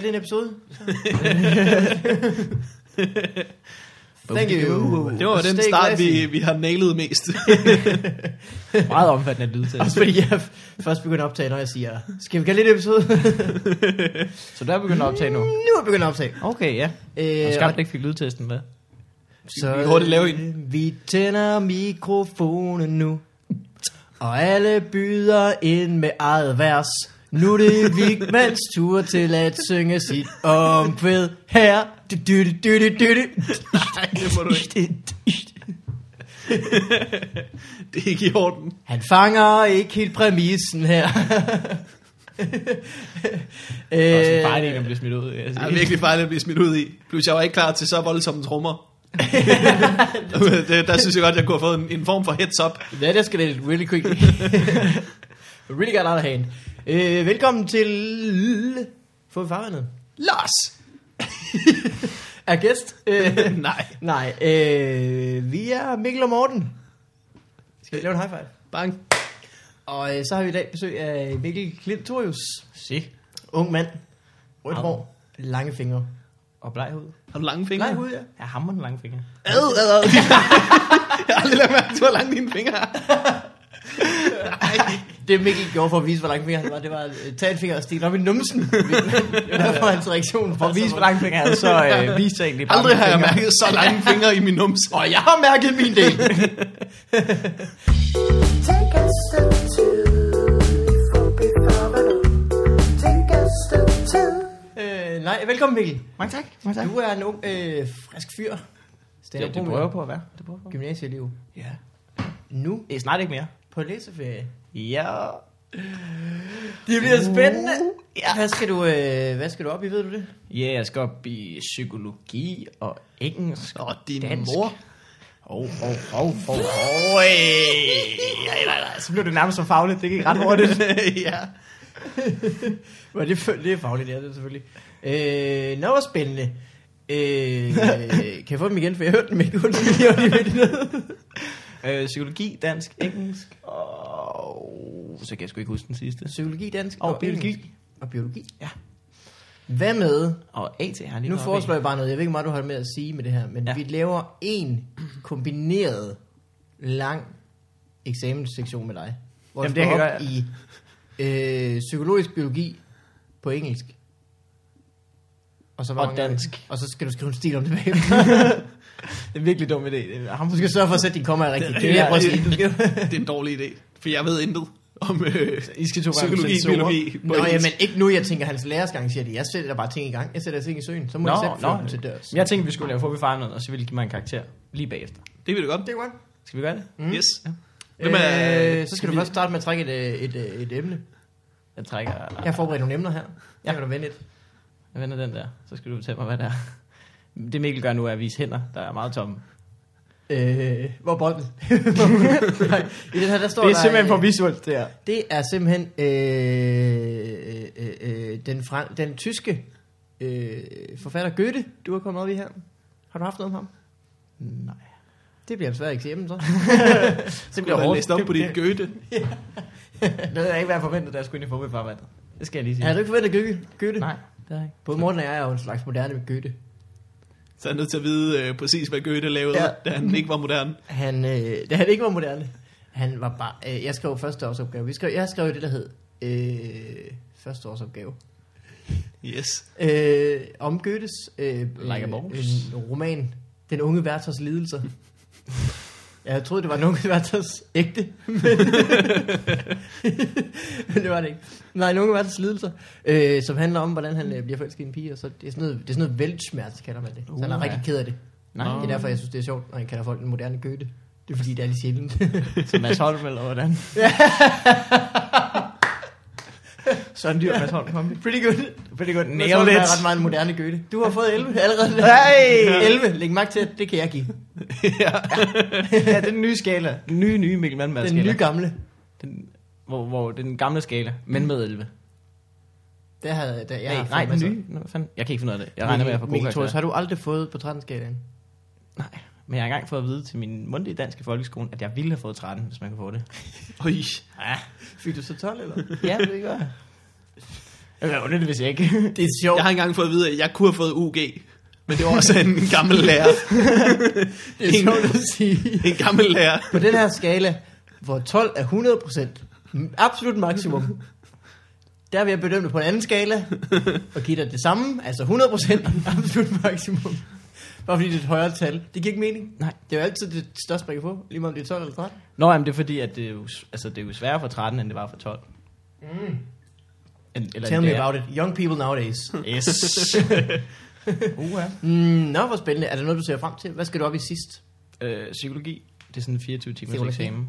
kalde det en episode? Thank you. Det var den Stay start, classy. vi, vi har nailet mest. Meget omfattende lydtest. Også fordi jeg først begynder at optage, når jeg siger, skal vi kalde det en episode? Så der er begyndt at optage nu. nu er jeg begyndt at optage. Okay, ja. Øh, Og skam, ikke fik lydtesten med. Så Vi hurtigt lave en. Vi tænder mikrofonen nu, og alle byder ind med eget vers. Nu er det Vigmans tur til at synge sit omkvæd her. Du, du, du, du, du, du. Nej, det må du ikke. Det er ikke i orden. Han fanger ikke helt præmissen her. Det er også en fejl, øh, at blive smidt ud. Jeg Jeg er virkelig fejl at blive smidt ud i. Plus, jeg var ikke klar til så voldsomme trommer. det, der synes jeg godt, jeg kunne have fået en, en form for heads up. That escalated really quickly. really got out of hand. Øh, velkommen til... Få vi farvandet? Lars! Er gæst? Øh, Nej. nej, øh, vi er Mikkel og Morten. Skal vi lave en high five? Bang. Og øh, så har vi i dag besøg af Mikkel Klintorius. Se. Ung mand. Rødt hår. Lange fingre. Og bleg hud. Har du lange fingre? Nej, hud, ja. Jeg hammer den lange finger. Ad, ad, ad. jeg har aldrig lagt mærke til, hvor lange dine fingre er. Det Mikkel gjorde for at vise, hvor fingre han var, det var at øh, tage en finger og stikke op i numsen. det var derfor hans reaktion. For at vise, hvor lange fingre er, så øh, viste jeg egentlig bare Aldrig har jeg fingre. mærket så lange fingre i min numse. Og jeg har mærket min del. Take a step øh, nej, velkommen Mikkel. Mange tak. Mange tak. Du er en ung, øh, frisk fyr. Ja, Stand-up det prøver jeg på at være. Det prøver på. Gymnasieliv. Ja. Nu Det er snart ikke mere. på læseferie. Ja. Det bliver spændende. Ja. Hvad skal du, øh, hvad skal du op i, ved du det? Ja, jeg skal op i psykologi og engelsk Og din dansk. mor. Hov, hov, hov, hov, hov. Ej, nej, nej, nej. Så blev det nærmest så fagligt. Det gik ret hurtigt. ja. Men det, det er fagligt, ja, det er selvfølgelig. Øh, nå, spændende. Øh, kan jeg få dem igen, for jeg hørte dem ikke. Undskyld, jeg var øh, psykologi, dansk, engelsk og... Så kan jeg sgu ikke huske den sidste. Psykologi, dansk Og biologi. engelsk. Og biologi. Ja. Hvad med? Og AT har lige Nu foreslår jeg bare noget. Jeg ved ikke, hvor meget du har med at sige med det her, men ja. Vi laver en kombineret lang eksamenssektion med dig. Hvor Jamen, du det kan jeg i øh, psykologisk biologi på engelsk. Og, så Og dansk. Og så skal du skrive en stil om det bagefter. Det er virkelig dum idé. Det er ham, Du skal sørge for at sætte din komma rigtigt. Det er det, jeg Ja. Du skal... Det er en dårlig idé. For jeg ved intet om øh, I skal to gange psykologi, biologi. Nå, jamen ikke nu, jeg tænker, hans lærer skal arrangere det. Jeg sætter bare ting i gang. Jeg sætter ting i søen. Så må Nå, jeg selv nå. til dørs. Jeg tænkte, vi skulle lave Fobi Farnet, og så ville give mig en karakter lige bagefter. Det vil du godt. Det er godt. Skal vi gøre det? Mm. Yes. Ja. Hvem er- øh, så skal du vi- først starte med at trække et, øh, et, et, et emne. Jeg trækker... Jeg har forberedt nogle emner her. Jeg kan du vende et. Jeg vender den der. Så skal du fortælle mig, hvad det er. Det Mikkel gør nu er at vise hænder, der er meget tomme. Øh, hvor bolden? Nej, I den her, der står Det er der, simpelthen for øh, visuelt, det her. Det er simpelthen øh, øh, øh, den, fran- den tyske øh, forfatter Goethe, du har kommet op i her. Har du haft noget om ham? Nej. Det bliver en svær eksamen, så. Du bliver har hårdt. læst op på dit Goethe. Det ved jeg ikke, hvad jeg forventede, da jeg skulle ind i Fobi Farvandet. Det skal jeg lige sige. Har du ikke forventet Goethe? Goethe? Nej, det har jeg ikke. Både Morten og jeg er jo en slags moderne Goethe. Så er nødt til at vide øh, præcis, hvad Goethe lavede, Ja. da han ikke var moderne. Han, øh, da han ikke var moderne, han var bare... Øh, jeg skrev første årsopgave. Vi skrev, jeg skrev det, der hed øh, første årsopgave. Yes. Øh, om Goethes øh, Like a boss. en roman, Den unge Werthers lidelser. Jeg troede, det var unge Werthers ægte, men, men det var det ikke. Nej, unge Werthers lidelser, øh, som handler om, hvordan han øh, bliver forelsket i en pige, og så det er sådan noget, det er sådan noget væltsmerts, kalder man det. Så han er Uh, rigtig ked af det. Nej, Det er derfor, jeg synes, det er sjovt, når han kalder folk en moderne Goethe. Det er fordi, det er lidt sjældent. Så Mads Holm, eller hvordan? Sådan dyr, Mads Holm. Kom. Pretty good. Pretty good. Nailed it. it. ret meget en moderne Goethe. Du har fået 11 allerede. Hey! 11. Læg mærke til, at det kan jeg give. ja, det er den nye skala. Den nye, nye Mikkel Mandberg Den skala. nye gamle. Den, hvor, hvor det er den gamle skala, men med 11. Der havde, der, jeg Jeg har nej, nej, den nye. Nå, hvad fanden? Jeg kan ikke finde ud af det. Jeg regner med, at jeg får gode Mikkel Thors, har du aldrig fået på 13-skalaen? Nej, men jeg har engang fået at vide til min mundtlige danske folkeskole, at jeg ville have fået 13, hvis man kunne få det. Øj. Ja, Fik du så 12, eller? ja det gør jeg. Det er underligt, hvis jeg ikke... Det er sjovt. Jeg har engang fået at vide, at jeg kunne have fået UG. Men det var også en gammel lærer. Det er sjovt at sige. En gammel lærer. På den her skala, hvor 12 er 100%, m- absolut maksimum, der vil jeg bedømme det på en anden skala, og give dig det samme, altså 100% absolut maksimum. Bare fordi det er et højere tal. Det giver ikke mening. Nej. Det er jo altid det største, man kan få, lige meget om det er 12 eller 13. Nå, jamen, det er fordi, at det er jo, altså, det er jo sværere for 13, end det var for 12. Mm. En, eller Tell me det er. about it. Young people nowadays. Yes. uh, ja. Mm, nå, hvor spændende. Er der noget, du ser frem til? Hvad skal du op i sidst? øh, psykologi, det er sådan en 24 timers Psykologi. eksamen.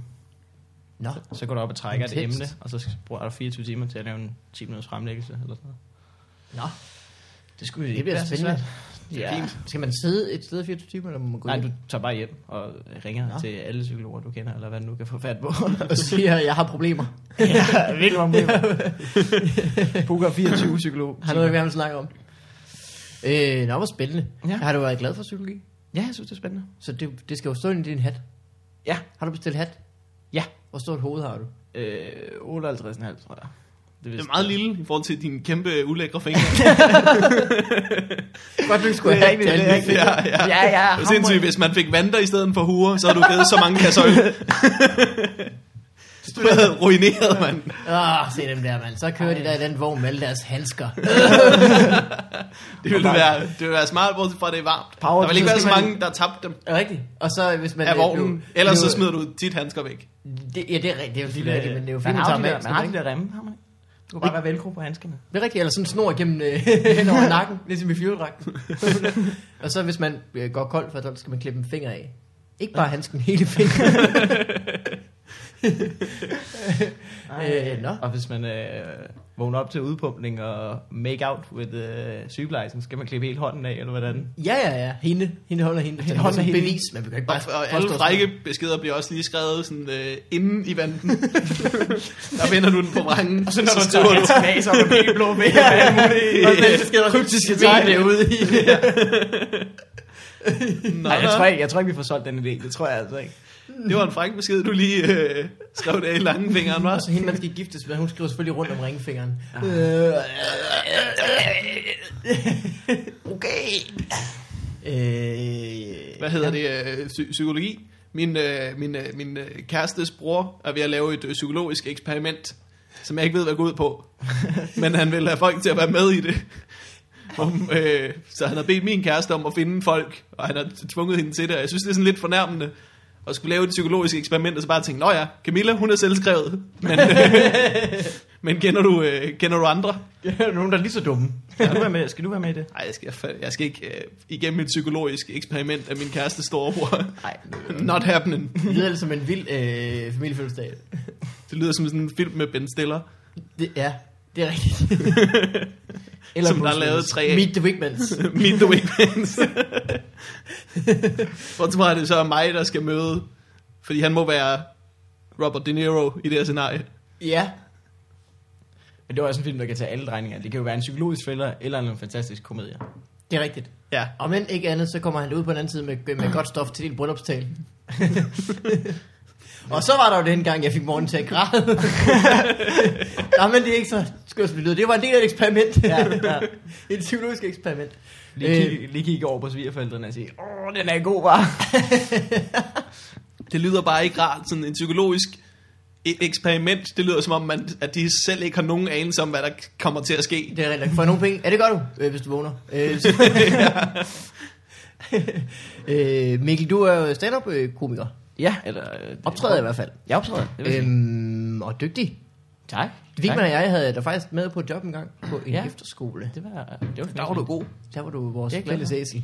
Nå, Så går du op og trækker et Intenst. emne, og så bruger du 24 timer til at lave en 10 minutters fremlæggelse. Eller sådan noget. nå. Det skulle Det bliver spændende. Ja. Skal man sidde et sted i 24 timer, eller må man gå Nej, hjem du tager bare hjem og ringer Nå. til alle psykologer, du kender, eller hvad du nu kan få fat på. og siger, at jeg har problemer? ja, virkelig mange Booker 24 psykolog. Har noget, vi gerne vil snakke om? Øh, nå, hvor spændende. Ja. Har du været glad for psykologi? Ja, jeg synes, det er spændende. Så det, det skal jo stå ind i din hat. Ja. Har du bestilt hat? Ja. Hvor stort hoved har du? Øh, 58,5, tror jeg. Det vist- er meget lille i forhold til dine kæmpe ulækre fingre. Godt, du skulle Det er have alle det er de rigtigt. fingre. ja, ja. Ja, ja. Det er sindssygt, hvis man fik vanter i stedet for huer, så havde du givet så mange kasser øl. Du havde ruineret, mand. Åh, se dem der, mand. Så kører de der i den vogn med alle deres handsker. Det ville være, det ville være smart, bortset fra at det er varmt. Power, der vil ikke så være så mange, der tabte dem Er det rigtigt? Og så hvis man... af øh, vognen. blev- Ellers så blev- smider du dit handsker væk. Det, ja, det er rigtigt. Det er jo rigtigt, men det er jo fint, man tager man har ikke? de der remme, har man ikke? Det kunne bare være velcro på handskerne. Det er rigtigt, eller sådan en snor igennem øh, hen over nakken, ligesom i flyverdragten. og så hvis man øh, går kold for så skal man klippe en finger af. Ikke bare handsken, hele fingeren. Øh, nå. Og hvis man øh, vågner op til udpumpning og make out with øh, sygeplejersken, skal man klippe hele hånden af, eller hvordan? Ja, ja, ja. Hende, hende holder hende. Hende Det er holder sådan hende. bevis. Man kan ikke Og, bare og alle påstå frække beskeder bliver også lige skrevet sådan, øh, inden i vandet. der vender du den på vrangen. Og så når du skriver tager handsken af, så er du helt blå væk. og alt muligt. Og den beskeder kryptiske tegn derude i. Nå, Nej, jeg tror, ikke, jeg tror ikke, vi får solgt den idé. Det tror jeg altså ikke. Det var en fræk besked, du lige øh, skrev der i langfingeren, var. Og så hende, man skal giftes med, hun skriver selvfølgelig rundt om ringfingeren. Okay. Øh, Hvad hedder det? Øh, psy- psykologi. Min, øh, min, øh, min øh, kærestes bror er ved at lave et øh, psykologisk eksperiment, som jeg ikke ved, hvad går ud på. Men han vil have folk til at være med i det. Om, øh, så han har bedt min kæreste om at finde folk, og han har tvunget hende til det. Og jeg synes, det er sådan lidt fornærmende at skulle lave et psykologisk eksperiment, og så bare tænke, nå ja, Camilla, hun er selvskrevet. Men, øh, men kender, du, øh, kender du andre? Nogen, der er lige så dumme. Skal du være med, skal du være med i det? Nej, jeg skal, jeg skal ikke øh, igennem et psykologisk eksperiment af min kæreste storebror. Nej. Not happening. Det lyder lidt som en vild øh, familiefødselsdag. Det lyder som sådan en film med Ben Stiller, Det, ja, det er rigtigt. Eller som der er Bruce lavet tre af. Meet the Wigmans. Meet the Wigmans. Fra, at det så er mig, der skal møde, fordi han må være Robert De Niro i det her scenarie. ja, Men det er også en film, der kan tage alle drejninger. Det kan jo være en psykologisk thriller, eller en fantastisk komedie. det er rigtigt. Ja. Og men ikke andet, så kommer han ud på den anden side med, med godt stof til din bryllupstale. og så var der jo den gang, jeg fik morgen til at græde. Nå, men det er ikke så skørt. Det var en del af et eksperiment. Ja, ja. et psykologisk eksperiment. Lige, Øh. kigge, lige kigge over på svigerforældrene og sige, åh, den er god, var. Det lyder bare ikke rart, sådan en psykologisk e- eksperiment. Det lyder som om, man, at de selv ikke har nogen anelse om, hvad der kommer til at ske. Det er rigtigt. Jeg nogle penge? Ja, det gør du, øh, hvis du vågner. Øh, øh, Mikkel, du er jo stand-up-komiker. Ja, eller... øh, Optræder i hvert fald. Jeg optræder, det vil. Øhm, og dygtig. Tak. Vigman og jeg havde dig faktisk med på et job engang på en Ja. efterskole. Det var, det var Der var du god. Der var du vores fælles æsel.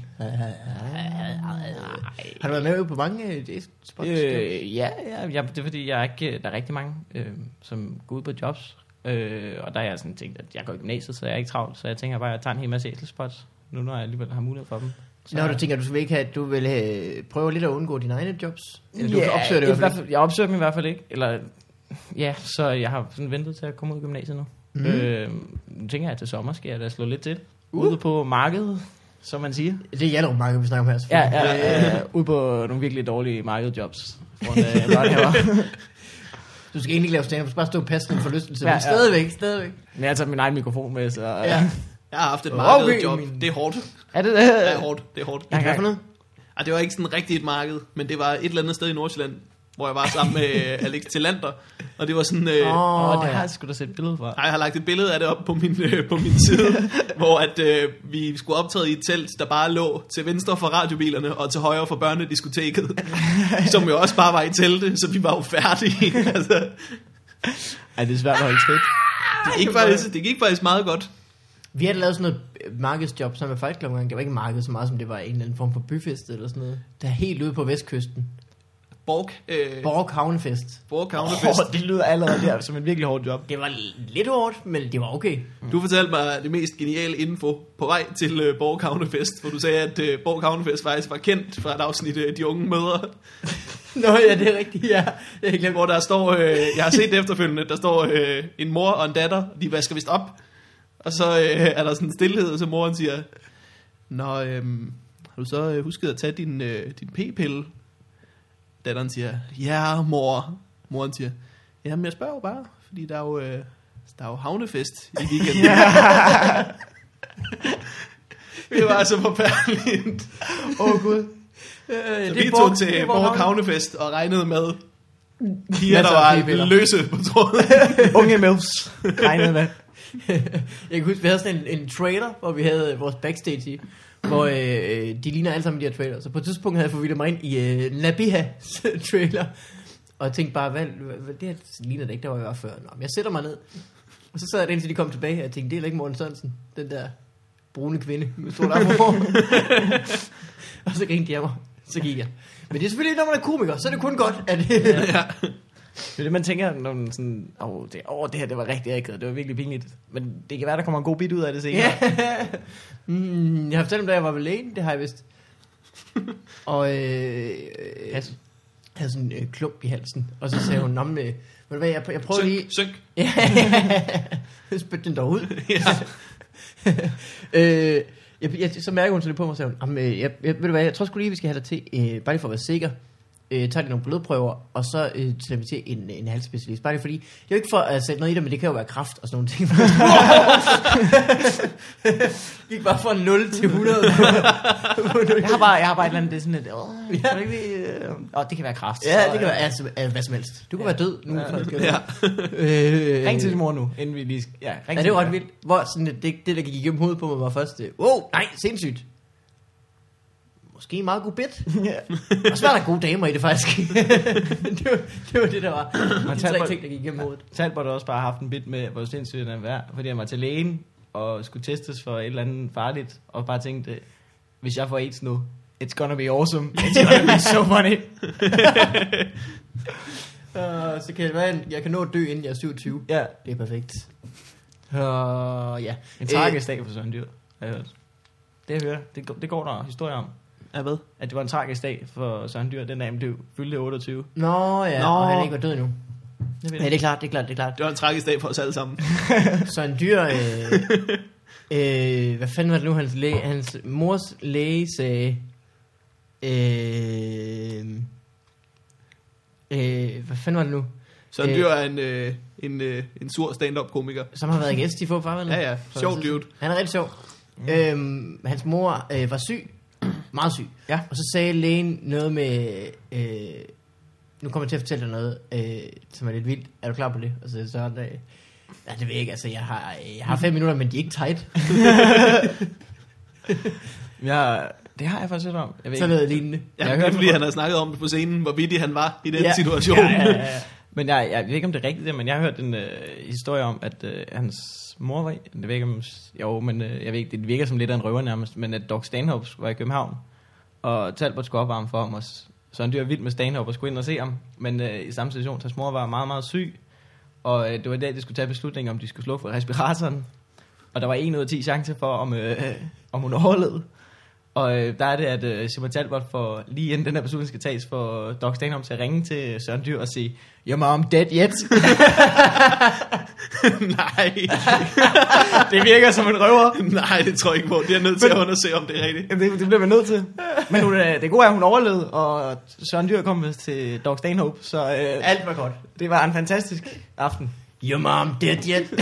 Har du været med på mange øh, spots? Øh, ja, ja, ja, det er fordi, jeg er ikke, der er rigtig mange, øh, som går ud på jobs. Øh, og der er jeg sådan tænkt, at jeg går i gymnasiet, så jeg er ikke travlt. Så jeg tænker bare, at jeg tager en hel masse æselspots, nu når jeg alligevel har mulighed for dem. Så, Nå, du tænker, du vil ikke have, du vil have, prøve lidt at undgå dine egne jobs? Eller du Ja, opsøger det i hvert fald ikke? Jeg opsøger dem i hvert fald ikke. Eller, ja, så jeg har sådan ventet til at komme ud i gymnasiet nu. Mm. Øh, nu tænker jeg, at til sommer skal jeg da slå lidt til. Uh. Ude på markedet, som man siger. Det er Hjallerup Marked, vi snakker om her. Ja, ja, ja, ude på nogle virkelig dårlige markedjobs. Øh. Du skal egentlig ikke lave stand-up, du skal bare stå og passe din forlystelse. Ja, Ja, stadigvæk, stadigvæk. Men jeg har taget min egen mikrofon med, så... Ja. Jeg har haft et Okay, markedjob. min- Det er hårdt. Er det det? Det er hårdt. Det er hårdt. Jeg Hvad for noget? Ej, det var ikke sådan rigtigt et marked, men det var et eller andet sted i Nordsjælland, hvor jeg var sammen med øh, Alex Tillander. Og det var sådan... Øh, Åh, Åh, oh, det har jeg sgu da set et billede fra. Nej, jeg har lagt et billede af det op på min, øh, på min side, hvor at, øh, vi skulle optræde i et telt, der bare lå til venstre for radiobilerne og til højre for børnediskoteket, som jo også bare var i telte, så vi var jo færdige. altså, Ej, det er svært at holde trit. det, gik faktisk, det gik faktisk meget godt. Vi havde lavet sådan noget øh, markedsjob sammen med Fight Club engang. Det var ikke marked så meget, som det var en eller anden form for byfest eller sådan noget. Der er helt ude på vestkysten. Borg, øh, Borg Havnefest. Borg Havnefest. Oh, det lyder allerede der som en virkelig hård job. Det var lidt hårdt, men det var okay. Du fortalte mig det mest geniale info på vej til øh, Borg Havnefest, hvor du sagde, at øh, Borg Havnefest faktisk var kendt fra et afsnit af De Unge Mødre, Nå ja, det er rigtigt, ja. Jeg hvor der står, øh, jeg har set det efterfølgende, der står øh, en mor og en datter, de vasker vist op, og så øh, er der sådan en stillhed, og så moren siger, Nå, øh, har du så øh, husket at tage din, øh, din p-pille? Datteren siger, ja mor. Moren siger, jamen jeg spørger jo bare, fordi der er jo, øh, der er jo havnefest i weekenden. det var altså forfærdeligt. Åh oh, gud. Øh, Så det vi tog Borg- til Borg Havne- Havnefest og regnede med piger, der var løse på tråden. Unge milfs. Regnede med. Jeg kan huske, vi havde sådan en, en trailer, hvor vi havde vores backstage i, hvor øh, de ligner alle sammen de her trailer. Så på et tidspunkt havde jeg forvildet mig ind i øh, Nabiha trailer, og jeg tænkte bare, hvad, hvad, det her ligner det ikke, der var jeg var før. Nå, men jeg sætter mig ned, og så sad jeg indtil de kom tilbage, og jeg tænkte, det er da ikke Morten Sørensen, den der brune kvinde med stort armhår. og så grinte af mig, så gik jeg. Men det er selvfølgelig, når man er komiker, så er det kun godt, at Det er det, man tænker, når man sådan, åh, oh, det, oh, det her, det var rigtig akavet, det var virkelig pinligt. Men det kan være, der kommer en god bit ud af det senere. Ja. mm, jeg har fortalt om, da jeg var ved lægen, det har jeg vist. Og øh, øh, havde sådan en øh, klump i halsen, og så sagde hun, men, øh, ved du hvad, jeg, jeg prøver lige... Synk, synk. Spyt den derud. Ja. øh, jeg, jeg, så mærker hun så lidt på mig og sagde, hun, "Jamen, øh, jeg, jeg, ved du hvad, jeg tror sgu lige, vi skal have dig til, øh, bare lige for at være sikker, øh, tager de nogle blodprøver, og så øh, tager vi til en, en halsspecialist. Bare lige fordi, det er jo ikke for at sætte noget i det, men det kan jo være kraft og sådan nogle ting. Gik bare fra 0 til 100. Jeg har bare, jeg har bare et eller andet, det er sådan lidt, åh, Ja. ja. ikke lige, øh, åh, det kan være kraft. ja, Så, det kan øh, være altså, altså, hvad som helst. Du kan være død nu. Ja. Ja. Øh, Ring til din mor nu, inden vi lige... skal- Ja, ring Ja, til det var ret vildt. Hvor sådan, det, det, det, der gik igennem hovedet på mig, var først, øh, wow, nej, sindssygt. Måske en meget god bit. Ja. Og så var der gode damer i det faktisk. det, var, det var det, der var. De tager tre ting, der gik igennem hovedet. Talbot også bare haft en bit med, hvor sindssygt den er, fordi han var til lægen og skulle testes for et eller andet farligt, og bare tænkte, hvis jeg får AIDS nu, it's gonna be awesome, it's gonna be so funny. Uh, så kan det være, jeg kan nå at dø, inden jeg er 27. Ja, Det er perfekt. Uh, ja. en tragisk dag for Dyr, har jeg hørt. Det, jeg hører, det, det går der historier om, Ja, hvad? at det var en tragisk dag for Søren Dyr, den dag han blev fyldte 28. Nå ja, Nå. og han ikke var død endnu. Det Ja, det er klart, det er klart, det er klart. Det var en tragisk dag for os alle sammen. Så en dyr... Øh, øh, hvad fanden var det nu, hans, læge, hans mors læge sagde... Øh, øh, hvad fanden var det nu? Søren Øh. Dyr er en, øh, en, øh, en sur stand-up komiker. Som har været gæst i få farvandet. Ja, ja. Sjov dude. Han er rigtig sjov. Mm. Øhm, hans mor øh, var syg. Meget syg. Ja. Og så sagde lægen noget med... Øh, nu kommer jeg til at fortælle dig noget, øh, som er lidt vildt. Er du klar på det? Og så så det... Ja, det ved jeg ikke. Altså, jeg har, jeg har fem minutter, men de er ikke tight. Jeg, det har jeg faktisk hørt om. Jeg ved Sådan noget lignende. Ja, Jeg hørte det er fordi, han har snakket om det på scenen, hvor vittig han var i den Ja. situation. Ja, ja, ja. Men jeg, jeg ved ikke, om det er rigtigt, det, men jeg har hørt en øh, historie om, at øh, hans mor var... i- Jeg ved ikke, om... Jo, men øh, jeg ved ikke, det virker som lidt af en røver nærmest, men at Doc Stanhope var i København, og Talbot skulle opvarme for ham, og så han dyr vild med Stanhope og skulle ind og se ham. Men øh, i samme situation, hans mor var meget, meget syg, og øh, det var i dag, de skulle tage beslutningen, om, de skulle slukke for respiratoren. Og der var 1 ud af 10 chance for, om, øh, om hun overlevede. Og øh, der er det, at øh, Simon Talbot får, lige inden den her beslutning skal tages, for Doc Stanhope til at ringe til Søren Dyr og sige, Your mom dead yet? Nej, det virker som en røver. nej, det tror jeg ikke på. Det er jeg nødt til at undersøge, om det er rigtigt. Det, det bliver man nødt til. Men hun, øh, det gode er, at hun overlevede, og Søren Dyr kom til Dog Stanhope, så øh, Alt var godt. det var en fantastisk aften. Your mom dead yet.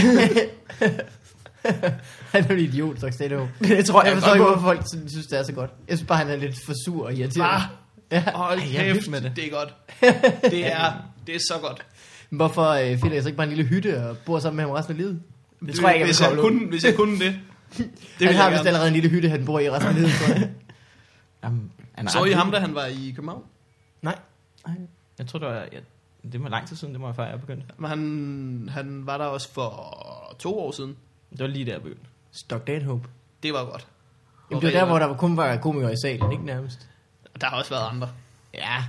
han er en idiot, det er Det tror Jeg jeg, forstår jeg ikke, hvorfor folk synes, det er så godt. Jeg synes bare, han er lidt for sur og irriterende. Ah, Ja. hold Ej, jeg kæft, med det. det er godt. Det er, det er så godt. Men Hvorfor øh, finder jeg så ikke bare en lille hytte og bor sammen med ham resten af livet? Det tror jeg ikke, jeg hvis jeg, kunne, hvis jeg kunne det. Det Det vil han har jeg vist allerede en lille hytte, han bor i resten af livet, tror jeg. Jamen, han Så I ham, da han var i København? Nej. Nej, Jeg tror, det var, jeg, det var lang tid siden, det må jeg før jeg begyndte. Men han, han var der også for to år siden. Det var lige der, jeg begyndte. Stock Hope. Det var godt. Jamen, det var der, hvor der kun var komikere i salen, ikke nærmest. Der har også været andre. Ja.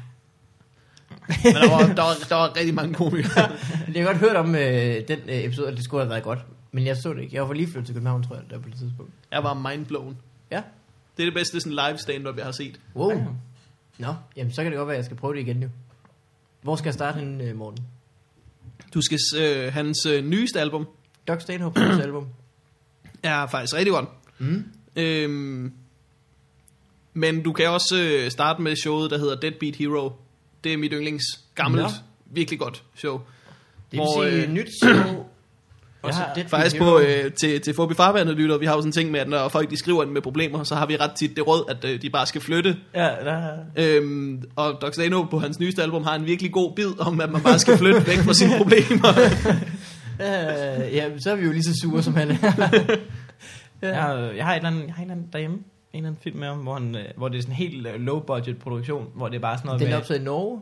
Men der var, der var, der var rigtig mange komikere. Jeg har godt hørt om øh, den øh, episode, at det skulle have været godt. Men jeg så det ikke. Jeg var lige flyttet til København, tror jeg, der på det tidspunkt. Jeg var mindblown. Ja. Det er det bedste sådan live stand-up, jeg har set. Wow. Ja. Nå, jamen så kan det godt være, at jeg skal prøve det igen jo. Hvor skal jeg starte henne, øh, morgen? Du skal, øh, hans øh, nyeste album Doc Stanhope's album. er faktisk rigtig godt. Mm. Øhm, men du kan også øh, starte med showet, der hedder Deadbeat Hero. Det er mit yndlings gammelt, Nå. virkelig godt show. Det vil Hvor, sige øh, nyt show. Også har Deadbeat Faktisk Hero. på, øh, til, til Fobi Farvandet lytter, vi har jo sådan en ting med, at når folk de skriver ind med problemer, så har vi ret tit det råd, at øh, de bare skal flytte. Ja, der, Øhm, og Dr. Stano på hans nyeste album har en virkelig god bid om, at man bare skal flytte væk fra sine problemer. Øh, ja, så er vi jo lige så sure, som han er. jeg, har, jeg har et eller andet, jeg har et eller andet derhjemme. En eller anden film med ham, hvor, han, øh, hvor det er sådan en helt øh, low budget produktion, hvor det er bare sådan noget Den er optaget i Norge.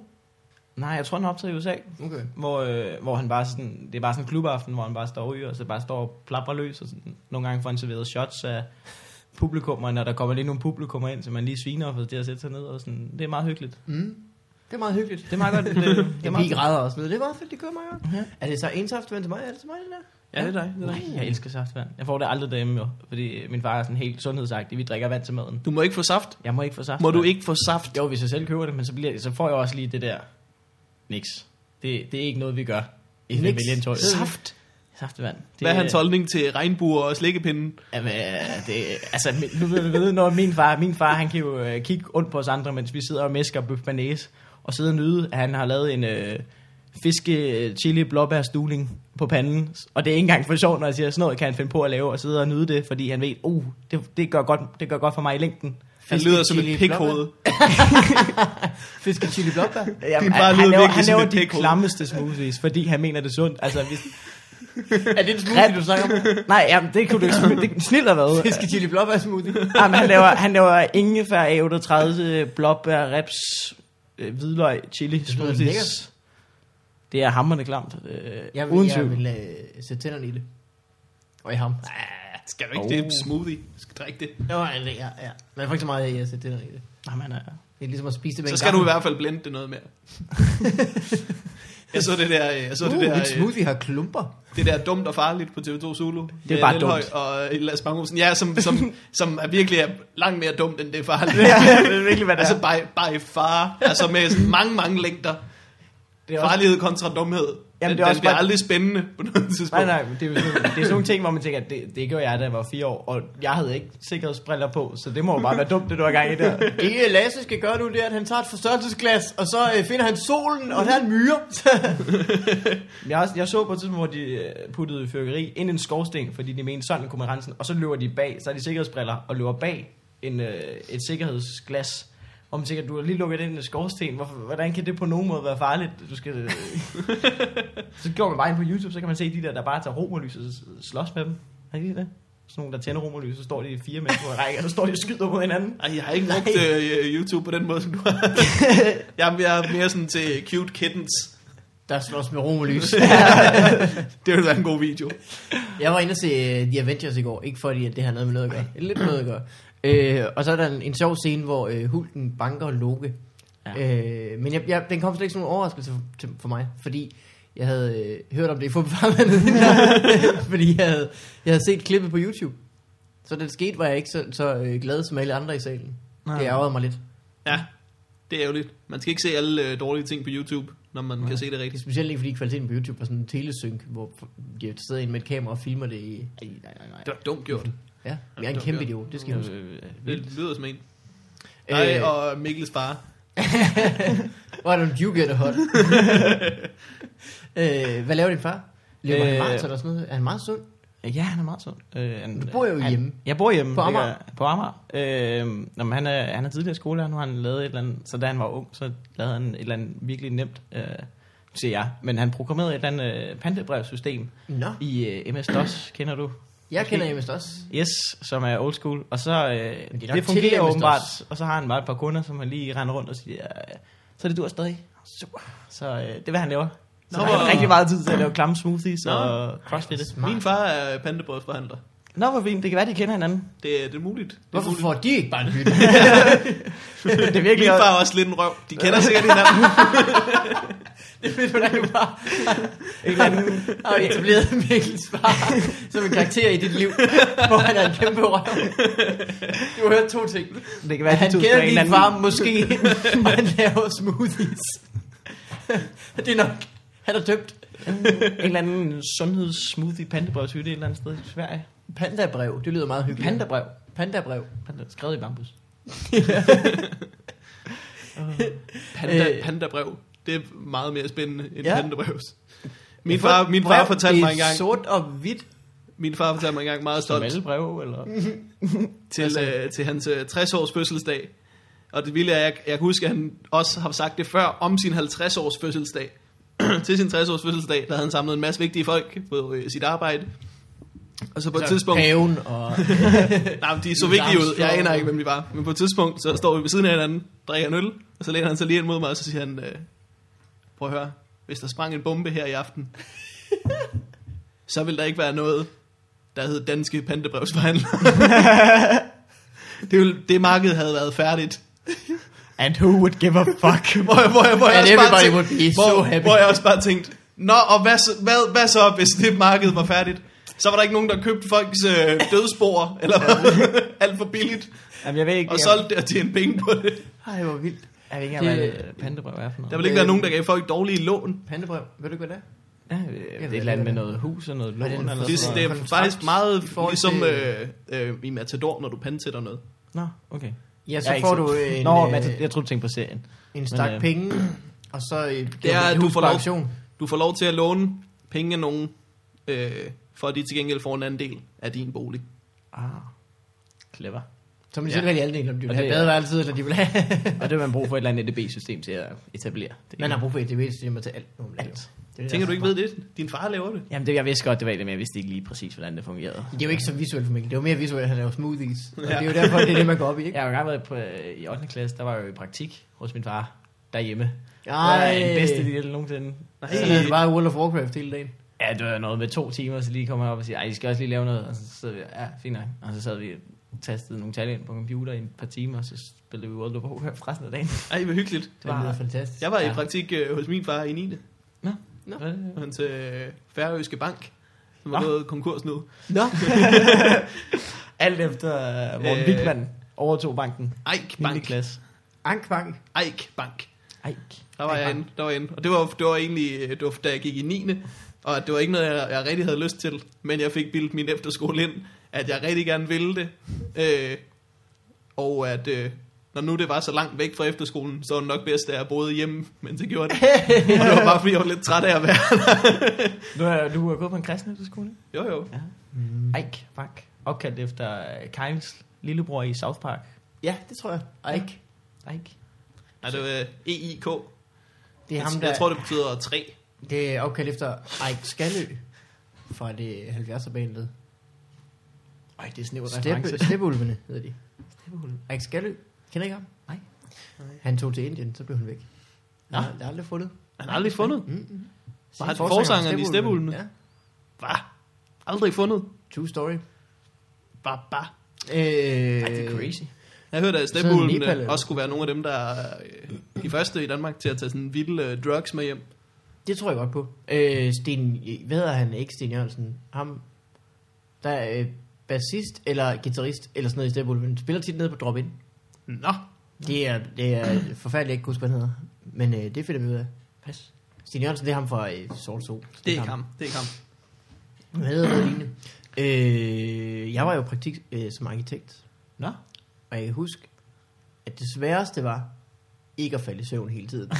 Nej, jeg tror, den er optaget i USA. Okay. Hvor, øh, hvor han bare sådan, det er bare sådan en klubaften, hvor han bare står og ryger, og så bare står og plapper løs, og sådan, nogle gange får han serveret shots af publikum, og når der kommer lige nogle publikummer ind, så man lige sviner for det at sætte sig ned, og sådan, det er meget hyggeligt. Mm. Det er meget hyggeligt. Det er meget godt. Det, det, det er Jeg meget græder også. Det er meget fedt, de kører meget godt. Ja. Er det så en saftvand til mig? Er det til mig, det der? ja, det er dig. Det er dig. Nej, jeg elsker saftvand. Jeg får det aldrig derhjemme jo, fordi min far er sådan helt sundhedsagtig. Vi drikker vand til maden. Du må ikke få saft. Jeg må ikke få saft. Må du ikke få saft? Jo, hvis jeg selv køber det, men så, bliver, så får jeg også lige det der. Niks. Det, det er ikke noget, vi gør. I familien, tror jeg. Saft? Saftevand. Det, Hvad er hans holdning til regnbuer og slikkepinden? Jamen, øh, det, altså, nu vil du når min far, min far, han kan jo øh, kigge rundt på os andre, mens vi sidder og mæsker bøf banæs, og sidder og nyde, at han har lavet en øh, fiske øh, chili blåbær stuling på panden, og det er ikke engang for sjovt, når jeg siger, sådan noget kan han finde på at lave, og sidde og nyde det, fordi han ved, uh, det, det, gør, godt, det gør godt for mig i længden. Han lyder som et pikhoved. Fisk og chili blåbær. Jamen, Din far han, lyder han laver, virkelig han som laver de klammeste smoothies, fordi han mener det er sundt. Altså, hvis, er det en smoothie, du snakker om? nej, jamen, det kunne du ikke det, Snilt har været. Fisk og chili blåbær smoothie. Jamen, han laver, han laver ingefær, A38, blåbær, reps, øh, hvidløg, chili, smoothies. lækkert. Det er hammerende klamt. Øh, Jeg vil, uden jeg tvivl. vil øh, sætte tænderne i det. Og i ham. Skal du ikke? Det er Oh. smoothie. Du skal drikke det. Jo, ja, ja, ja. Men jeg får ikke så meget af at sætte tænderne i det. Jamen, øh, Det er ligesom at spise det med Så en skal du i hvert fald blende det noget mere. jeg så det der, jeg så det Uh, der, mit øh, smoothie har klumper. det der dumt og farligt på TV2 Zulu. Det er bare Lelhøj dumt. Og Lars Bang Ja, som, som, som er virkelig er langt mere dumt, end det er farligt. ja, det er virkelig, hvad det altså er. by, by far. Altså med sådan mange, mange længder. Det er også, Farlighed kontra dumhed. Jamen, det er den også bliver bare- aldrig spændende på noget tidspunkt. nej, nej, men det er, sådan, det er sådan nogle ting, hvor man tænker, at det, det gjorde jeg, da jeg var fire år, og jeg havde ikke sikkerhedsbriller på, så det må jo bare være dumt, det du har gang i der. Det Lasse skal gøre nu, det er, at han tager et forstørrelsesglas, og så øh, finder han solen, og der er en myre. Jeg, jeg så på et tidspunkt, hvor de øh, puttede fyrkeri ind i en skorsten, fordi de mente, sådan kunne man rense den, og så løber de bag, så er de sikkerhedsbriller, og løber bag en, øh, et sikkerhedsglas. Og man tænker, du har lige lukket ind i en skorsten, Hvorfor, hvordan kan det på nogen måde være farligt? Du skal, øh... så går man bare ind på YouTube, så kan man se de der, der bare tager romerlys og slås med dem. Har I det? Sådan nogle, der tænder romerlys, så står de fire mennesker på en række, og så står de og skyder mod hinanden. Ej, jeg har ikke brugt øh, YouTube på den måde, som du har. jeg, er- jeg er mere sådan til cute kittens. Der slås med romerlys. Det ville være en god video. Jeg var inde og se uh, The Avengers i går, ikke fordi at det har noget med noget at gøre. Lidt med noget at gøre. Øh, og så er der en, en sjov scene, hvor øh, Hulken banker Loke. Ja. Øh, men jeg, jeg, den kom slet ikke som en overraskelse for, til, for mig, fordi jeg havde øh, hørt om det i fodboldfarvandet, fordi jeg havde, jeg havde set klippet på YouTube. Så det skete, var jeg ikke så, så øh, glad som alle andre i salen. Nej. Det ærgerede mig lidt. Ja, det er ærgerligt. Man skal ikke se alle øh, dårlige ting på YouTube, når man Nej. kan se det er rigtigt. specielt ikke, fordi kvaliteten på YouTube var sådan en telesynk, hvor de sidder inde med et kamera og filmer det i... Ej, nej, nej, nej. Det var dumt gjort. Ja, jeg er en kæmpe idiot, det skal jeg huske. Øh, Det vildt. lyder som en. Nej, Øh, og Mikkels far. Why don't you get a hot? øh, hvad laver din far? Lever han Øh, maraton eller sådan noget? Er han meget sund? Ja, han er meget sund. Øh, han, Du bor jo han, hjemme. Jeg bor hjemme. På Amager? gør- På Amager. Øh, nå, men han, er, han er tidligere skolelærer, nu har han lavet et eller andet, så da han var ung, så lavede han et eller andet virkelig nemt, øh, siger jeg, men han programmerede et eller andet øh, pantebrevsystem Nå, i øh, MS-DOS, kender du? Jeg kender MS også. Yes, som er old school, og så, øh, Men det er det fungerer åbenbart, og så har han bare et par kunder, som han lige render rundt og siger, øh, så er det du er stadig. Super. Så øh, det er, hvad han laver. Så Nå, han har rigtig meget tid til at lave klamme smoothies Nå. og crossfit. Min far er pandebrødsforhandler. Nå, hvor fint. Det kan være, de kender hinanden. Det, er- det er muligt. Det er Hvorfor muligt. får de ikke bare en hytte? det er virkelig Min far er også lidt en røv. De kender sikkert hinanden. det vil du da jo bare en eller anden har etableret Mikkels far som en karakter i dit liv, hvor han er en kæmpe røv. Du har hørt to ting. Det kan være, Han kender en din anden- far måske, og han laver smoothies. det er nok, han er døbt. en eller anden sundheds-smoothie pandabrevshytte et eller andet sted i Sverige. Pandabrev, det lyder meget hyggeligt. Pandabrev. Pandabrev. Panda, skrevet i bambus. Panda, Øh. pandabrev. Det er meget mere spændende end Ja. pandabrevs. Min far, min far fortalte mig engang, Det er sort og hvidt. min far fortalte mig engang meget Som stolt alle breve, eller? til, øh, til hans øh, 60 års fødselsdag. Og det vilde er, jeg, jeg kan huske, at han også har sagt det før om sin 50 års fødselsdag. til sin 60 års fødselsdag, der havde han samlet en masse vigtige folk på øh, sit arbejde. Og så på et tidspunkt... Paven og... Nej, men de så vigtige ud. Jeg aner ikke, hvem de var. Men på et tidspunkt, så står vi ved siden af hinanden, drikker en øl, og så læner han sig lige ind mod mig, og så siger han, øh, prøv at høre, hvis der sprang en bombe her i aften, så vil der ikke være noget, der hed danske pantebrevsforhandlere. det, ville, det marked havde været færdigt. And who would give a fuck? Hvor, jeg- hvor, jeg- hvor, jeg And også everybody tænkte, would be hvor, so happy. hvor jeg også bare tænkte, Nå, og hvad, så- hvad, hvad så, hvis det marked var færdigt? Så var der ikke nogen, der købte folks øh, dødsspor, eller alt for billigt, Jamen, jeg ved ikke, og solgte det og tjente penge på det. Ej, hvor vildt. Jeg ved ikke engang, hvad et pandabrev er for noget. Der vil ikke være nogen, der gav folk dårlige lån. Pandabrev, ved du ikke, hvad det er? Ja, det er et eller andet med noget hus og noget lån. det Eller Det, det er faktisk meget ligesom øh, øh, i Matador, når du pansætter noget. Nå, okay. Ja, så får du en, Nå, øh, jeg, jeg troede, du tænkte på serien. en stak øh, penge, og så et, Det er, et at du får lov-. Du får lov til at låne penge af nogen, øh, for at de til gengæld får en anden del af din bolig. Ah, clever. Så må de Ja. selv vælge halvdelen, om de vil Og have det er- badeværelset, eller de vil have... Og det vil man bruge for et eller andet EDB-system til at etablere. Det Man har brug for EDB-systemer til alt. muligt. Alt. Det er det, Tænker du ikke ved det? Din far laver det. Jamen, det, jeg vidste godt, det var det, men jeg vidste ikke lige præcis, hvordan det fungerede. Det er jo ikke så visuelt for Mikkel. Det er jo mere visuelt, at han laver smoothies. Og Ja. det er jo derfor, det er det, man går op i, ikke? Jeg har jo engang været på, øh, i 8. klasse, der var jeg jo i praktik hos min far derhjemme. Ej. Det var den bedste del nogensinde. Nej, Så er det bare World of Warcraft hele dagen. Ja, det var noget med to timer, så lige kom jeg op og siger, ej, I skal også lige lave noget. Og så sad vi, ja, fint nok. Og så sad vi tastede nogle tal ind på computer i et par timer, og så spillede vi World of Warcraft resten af dagen. Ej, hvor hyggeligt. Det var var- fantastisk. Jeg var i Ja. praktik øh, hos min far i 9. Nå. Nå. På hans øh, færøske bank, som var gået konkurs nu. Nå, Alt efter uh, Morten Øh. øh, Wigman overtog banken. Eik 9. Bank. klasse. Ankbank. Eik Bank. Ej. Der var Eik jeg Bank. inde. Der var inde. Og det var, det var egentlig, øh, det var, da jeg gik i 9. Og det var ikke noget, jeg, jeg rigtig havde lyst til. Men jeg fik bildet min efterskole ind, at jeg rigtig gerne ville det. Øh, og at øh, når nu det var så langt væk fra efterskolen, så var det nok bedst, at jeg boede hjemme, mens jeg gjorde det. og det var bare, fordi jeg var lidt træt af at være Du er, du er gået på en kristen efterskole? Jo, jo. Ja. Mm. Ike Bank. Opkaldt efter Kyles lillebror i South Park. Ja, det tror jeg. Ike. Ike. Nej, det var øh, EIK. Det er ham, jeg, der... jeg tror, det betyder 3. Det er opkaldt efter Ike Skalø fra det 70'er Ej, det er snævert Steppe, reference. Steppeulvene hedder de. Ike Skalø. Kender I ikke ham? Nej. Han tog til Indien, så blev han væk. Nå. Nej, det er aldrig fundet. Han har aldrig fundet. Mm-hmm. Var han forsangeren i Steppeulvene? Ja, Hvad? Aldrig fundet. true story. Bare, bare. Øh, Ej, det er crazy. Jeg hørte, at Sådan Steppeulvene også skulle være nogle af dem, der er øh, de første i Danmark til at tage sådan vilde øh, drugs med hjem. Det tror jeg godt på. Øh, Sten, hvad hedder han? Ikke Sten Jørgensen. Ham, der er øh, bassist eller guitarist eller sådan noget i Steppeulven. Spiller tit nede på Drop In. Nå, Det er, det er forfærdeligt, jeg ikke huske, hvad han hedder. Men øh, det finder vi ud af. Pas. Sten Jørgensen, det er ham fra øh, Sort Sol. det er ikke ham. Det er ikke ham. Hvad hedder noget lignende? Øh, jeg var jo praktik øh, som arkitekt. Nå. Og jeg kan huske, at det sværeste var ikke at falde i søvn hele tiden.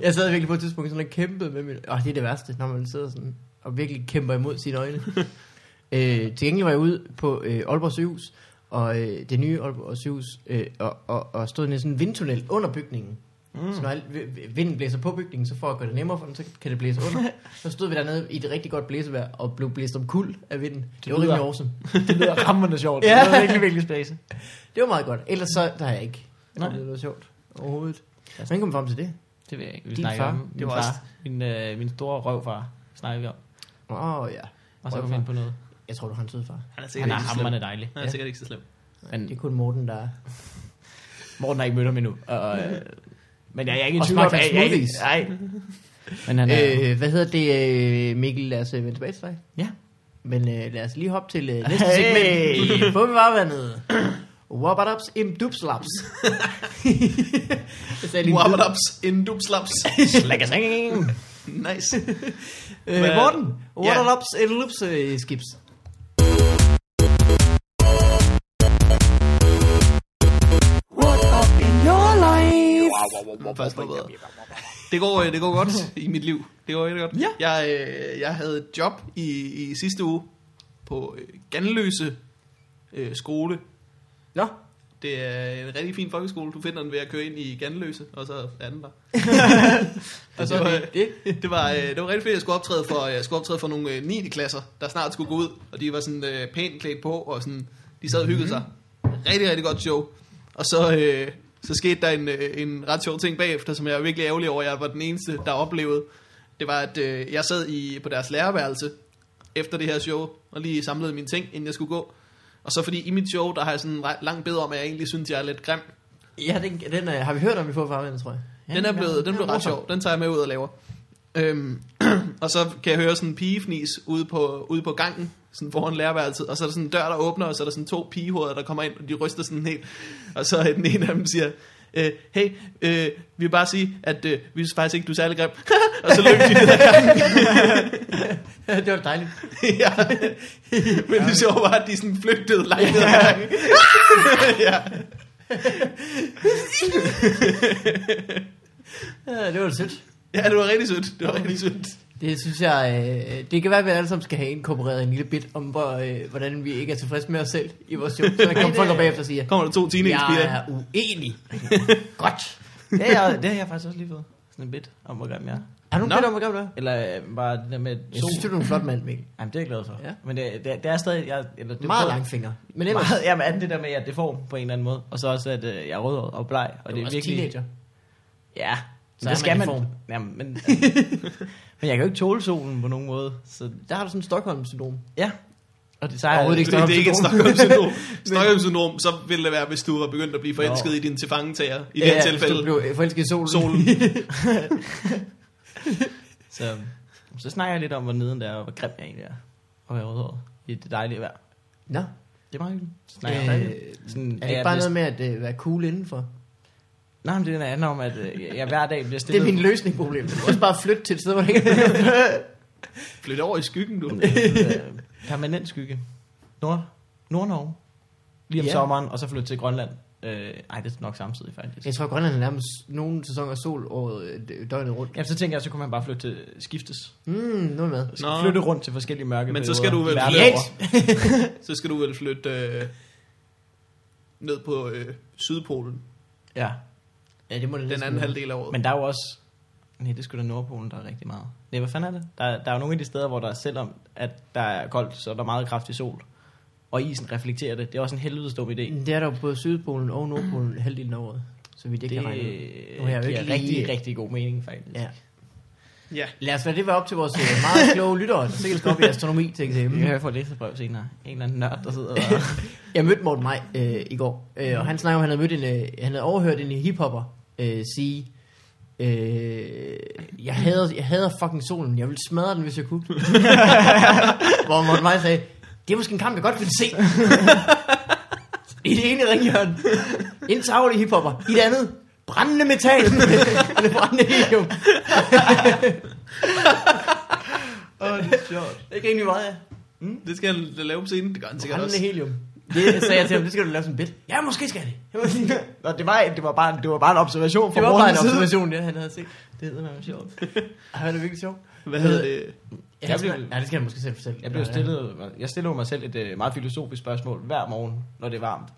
Jeg sad virkelig på et tidspunkt sådan og kæmpede med min... Åh, det er det værste, når man sidder sådan og virkelig kæmper imod sine øjne. øh, til gengæld var jeg ude på øh, Aalborg Sygehus, og øh, det nye Aalborg Sygehus, øh, og, og, og stod i sådan en vindtunnel under bygningen. Mm. Så når al- vi- vi- vinden blæser på bygningen, så for at gøre det nemmere for den, så kan det blæse under. så stod vi dernede i et rigtig godt blæsevejr, og blev blæst om kul af vinden. Det, det var lyder- rimelig awesome. Det lyder rammerne sjovt. Ja. Det lyder virkelig, virkelig spæse. Det var meget godt. Ellers så, der har jeg ikke. Nej. Det var sjovt overhovedet. Hvordan kom vi frem til det? Det ved jeg ikke. Vi Din snakker far? om Det min var far. også- Min, øh, min store røvfar snakker vi om. Åh oh, ja. Og så kom vi ind på noget. Jeg tror, du har en sød far. Han er Han sikkert er ikke så slem. hammerende dejlig. Han er sikkert ikke så slem. Men Det er kun Morten, der er. Morten har ikke mødt ham endnu. Og, øh, men jeg er ikke i tvivl om, at jeg, jeg, smoothies. nej. Men han er... Øh, hvad hedder det, øh, Mikkel? Lad os øh, vende tilbage til dig. Ja. Men øh, lad os lige hoppe til øh, næste Hey! segment i Bummevarvandet. Wabadaps im dubslaps. Jeg. Wabadaps in dubslaps. Singing. Nice. Øh, Hvad- Morten, Ja. Wabadaps in loops øh, life? Først. Det går, øh, det går godt i mit liv. Det går rigtig godt. Ja. Jeg, øh, jeg havde et job i, i sidste uge på øh, Ganløse øh, skole. Nå, Det er en rigtig fin folkeskole. Du finder den ved at køre ind i Ganløse, og så er den der. og så det, var, er det, var, øh, det var rigtig fedt, jeg skulle optræde for, jeg skulle optræde for nogle øh, 9. klasser, der snart skulle gå ud, og de var sådan øh, pænt klædt på, og sådan, de sad og hyggede sig. Rigtig, rigtig godt show. Og så, øh, så skete der en, øh, en ret sjov ting bagefter, som jeg er virkelig ærgerlig over, jeg var den eneste, der oplevede. Det var, at øh, jeg sad i, på deres lærerværelse efter det her show, og lige samlede mine ting, inden jeg skulle gå. Og så fordi i mit show, der har jeg sådan en lang bed om, at jeg egentlig synes, jeg er lidt grim. Ja, den, den øh, har vi hørt om i Bummevarvandet, tror jeg. Ja, Den er blevet, den blev ret sjov. Den tager jeg med ud og laver. Øhm, og så kan jeg høre sådan en pigefnis ude på, ude på gangen, sådan foran lærerværelset, og så er der sådan en dør, der åbner, og så er der sådan to pigehoveder, der kommer ind, og de ryster sådan helt. Og så er den ene af dem siger, øh, hey, øh, vi vil bare sige, at øh, vi synes faktisk ikke, du er særlig grim. og så løb de ned ad gangen. det var dejligt. ja. Men det sjove var, at de sådan flygtede langt ned ad gangen. ja. Ja, det var sødt. ja, det var rigtig sødt. Det var rigtig sødt. Det synes jeg, øh, det kan være, at vi alle sammen skal have inkorporeret en lille bit om, hvor, øh, hvordan vi ikke er tilfredse med os selv i vores show. Så der kommer folk op bagefter og siger, Kommer der to teenagepiger. jeg er uenig. Godt. Det har, jeg, det har jeg faktisk også lige fået. Sådan en bit om, hvor grim jeg er. Har du Nå. bit om, hvor gammel du er? Eller øh, bare det der med Jeg sol. synes, du er en flot mand, Mikkel. Jamen, det er jeg glad for. Ja. Men det, det, det er stadig... Jeg, eller, det Meget prøver- lang finger. Men ellers, Meget, jamen, er det der med, at det får på en eller anden måde. Og så også, at øh, jeg er rød og bleg. Og du det er er også virkelig... teenager. Ja, Så er det skal man man. i form. Jamen, men, men jeg kan jo ikke tåle solen på nogen måde. Så Der har du sådan en Stockholm-syndrom. ja. Og det, så Overhovedet ikke Det, det er ikke et Stockholm-syndrom. Stockholm-syndrom. Så ville det være, hvis du var begyndt at blive forelsket Nå. i din tilfangetager. I det her tilfælde. Du blev forelsket i solen. Solen. Så, så snakker jeg lidt om, hvor neden det er, og hvor grim jeg egentlig er. Og være rødhåret i det dejlige vejr. Nå, Det er meget hyggeligt. Snakker øh, jeg er dejligt. Sådan, det ikke jeg bare noget med at øh, være cool indenfor? Nej, men det handler om, at øh, jeg hver dag bliver Det er stillet... min løsning på problemet. Du kan også bare flytte til et sted, hvor det ikke er. Flyt over i skyggen, du. øh, permanent skygge. Nord, Nord-Norge. Lige om Ja. yeah. sommeren, og så flytte til Grønland. Øh, ej, det er nok samtidig faktisk. Jeg tror, Grønland er nærmest nogle sæsoner sol året, øh, døgnet rundt. Jamen, så tænker jeg, så kunne man bare flytte til skiftes. Mm, nu med. Så Nå. flytte rundt til forskellige mørke Men så skal du vel flytte-. Så skal du vel flytte øh, ned på øh, Sydpolen. Ja, Ja, det må det Den anden halvdel af året. men der er jo også... Nej, det skulle da Nordpolen, der er rigtig meget. Nej, hvad fanden er det? Der, der er jo nogle af de steder, hvor der selvom at der er koldt, så er der meget kraftig sol. Og isen reflekterer det. Det er også en helvedes dum idé. Det er der jo både Sydpolen og Nordpolen halvdelen af året. Så vi det, Det kan regne ud. giver Nu har jeg jo ikke rigtig, lige- rigtig god mening, faktisk. Ja. Ja. Lad os lade det være op til vores øh, meget kloge lyttere, der sikkert skal op i astronomi til Vi kan eksamen. høre fra læserbrev senere. En eller anden nørd, der sidder og... Jeg mødte Morten Maj øh, i går, øh, og han snakker om, at han havde, mødt en, øh, han havde overhørt en hiphopper øh, sige, øh, jeg, hader, jeg hader fucking solen, jeg vil smadre den, hvis jeg kunne. Hvor Morten Maj sagde, det er måske en kamp, jeg godt vil se. I det ene ringhjørne, en tavle hiphopper. I det andet, brændende metal. Eller brændende helium. Åh, det er sjovt. Det er ikke rigtig meget, ja. Det skal han lave på scenen. Det gør han sikkert Brændende også. helium. Det sagde jeg til ham, det skal du lave sådan et billede. Ja, måske skal jeg det. Nå, det var, det var, bare, det var bare en observation fra Det var bare en side. observation, det han havde set. Det hedder mig sjovt. Ej, det er virkelig sjovt. Hvad hedder det? Ja, Jeg det blev- skal, nej, det skal jeg måske selv fortælle. Jeg blev stillet, jeg stiller jo mig selv et øh, meget filosofisk spørgsmål hver morgen, når det er varmt.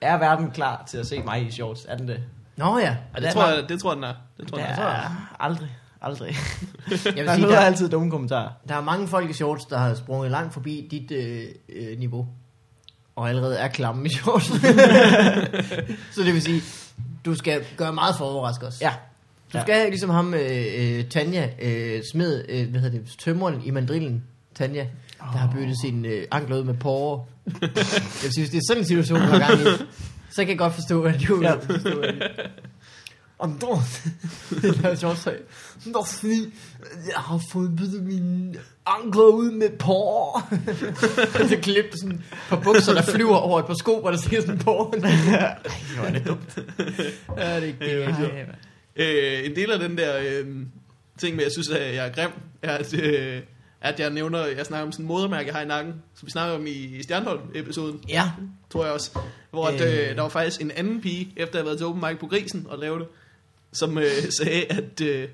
Er verden klar til at se mig i shorts? Er den det? Nå ja. Ja, det det, er tror jeg, det tror jeg, den er. Det tror Det jeg, den er. er aldrig. Aldrig. Jeg vil Man sige, der, altid dumme kommentarer. der er mange folk i shorts, der har sprunget langt forbi dit øh, øh, niveau. Og allerede er klamme i shorts. så det vil sige, du skal gøre meget for at overraske os. Ja. Du skal ligesom ham, øh, øh, Tanja, øh, smed, øh, hvad hedder det, tømmeren i mandrillen, Tanja, der har byttet sin øh, ankler ud med porre. jeg hvis det er sådan en situation, du har gang i, så kan jeg godt forstå, at du... Ja. Forstå, at om du det er sjovt tøj. Nå, fordi jeg har fået byttet mine ankler ud med porre. så klip sådan et par bukser, der flyver over et par sko, hvor der siger sådan porre. Ej, hvor er det dumt. Ja, det er ikke det. Øh, en del af den der øh, ting med, at jeg synes, at jeg er grim, er, at, øh, at jeg nævner, jeg snakker om sådan en modermærke, jeg har i nakken, som vi snakker om i Stjernholm-episoden, Ja, tror jeg også. Hvor at, Øh. øh, der var faktisk en anden pige, efter at have været til open mic på Grisen og lavede det, som øh, sagde, at øh,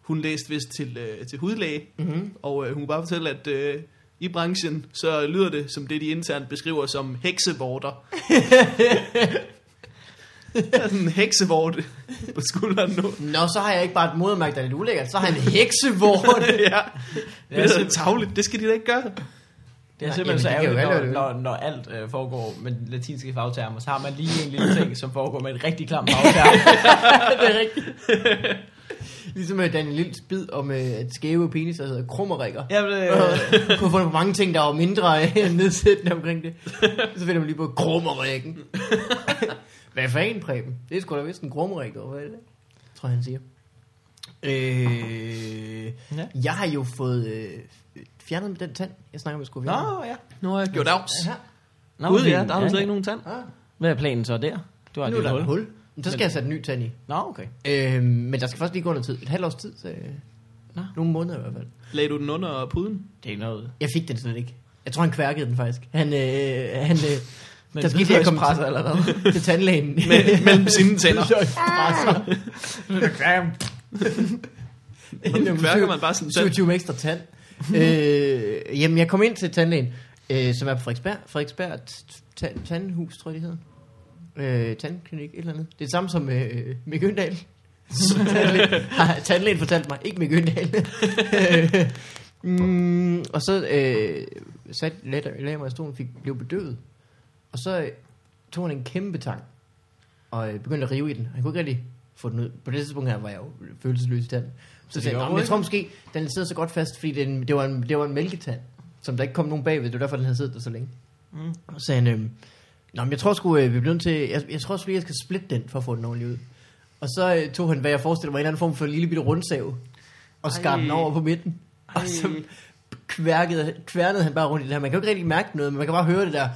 hun læste vist til, øh, til hudlæge, mm-hmm. og øh, hun kunne bare fortælle, at øh, i branchen, så lyder det som det, de internt beskriver som heksevorter. Der er sådan en heksevorte på skulderen nu. Nå, så har jeg ikke bare et modermærke, der er lidt ulækkert. Så har jeg en heksevort. ja, det er så tavligt. Det skal de da ikke gøre. Det er Nej, simpelthen så jamen, det jo ærgerligt, når, det. når, når alt øh, foregår med latinske fagtermer, så har man lige en lille ting, som foregår med et rigtig klam fagterm. det er rigtigt. ligesom med Daniel Lills bid om øh, at skæve penis, der hedder krummerikker. Jeg vil, Øh, kunne fundet på mange ting, der var mindre øh, nedsættende omkring det. Så finder man lige på krummerikken. Hvad for en, Preben? Det er sgu da vist en krummerik, eller hvad er det? Tror han siger. Øh, Ja. Jeg har jo fået øh, fjernet med den tand, jeg snakker med skulle fjerne. Nå, ja. Nu har jeg gjort afs. Ja. Nå, Gud ja, der har du slet ikke nogen tand. Ah, Hvad er planen så der? Du har nu et er der hul. et hul. Men så skal jeg sætte en ny tand i. Nå, okay. Øh, men der skal først lige gå noget tid. Et halvt års tid. Så, øh, Nå. nogle måneder i hvert fald. Lagde du den under puden? Det er noget. Jeg fik den slet ikke. Jeg tror, han kværkede den faktisk. Han, øh, han, øh, Men der skete presser til, eller hvad? til tandlægen. Me- mellem sine tænder. Kværker man bare sådan tand? 27 ekstra tand øh, jamen, jeg kom ind til tandlægen, øh, som er på Frederiksberg. Frederiksberg Tandhus, tror jeg, det hedder. Øh, tandklinik, et eller andet. Det er det samme som øh, Mick Øndal. tandlægen, har tandlægen fortalt mig, ikke Mick Øndal. Mm, og så øh, sat, lagde, lagde mig i stolen, fik, blev bedøvet. Og så øh, tog han en kæmpe tang, og øh, begyndte at rive i den. Han kunne ikke rigtig få den ud. På det tidspunkt her var jeg jo følelsesløs i tanden. Så det sagde jeg, gjorde "Nå, men jeg ikke?" tror måske, den sidder så godt fast, fordi den, det, var en, det var en mælketand, som der ikke kom nogen bagved. Det var derfor, den havde siddet der så længe. Mm. Og så sagde han, øhm, Nå, men jeg tror sgu, øh, vi bliver nødt til, jeg, jeg tror sgu lige, jeg skal splitte den, for at få den ordentligt ud. Og så øh, tog han, hvad jeg forestiller mig, en eller anden form for en lille bitte rundsave, og skar Ej. den over på midten. Og så kværkede, kværnede han bare rundt i det her. Man kan jo ikke rigtig mærke noget, men man kan bare høre det der.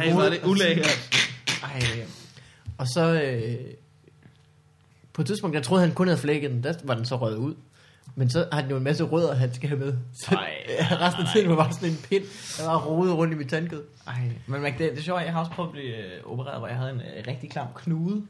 Ej, er det ulækkert. Ej, og så øh, på et tidspunkt, jeg troede, han kun havde flækket den, der var den så røget ud. Men så har den jo en masse rødder, han skal have med. Så Ej, resten af tiden var bare sådan en pind, der var rodet rundt i mit tandkød. Ej, men det, det er sjovt, jeg har også prøvet at blive øh, opereret, hvor jeg havde en øh, rigtig klam knude.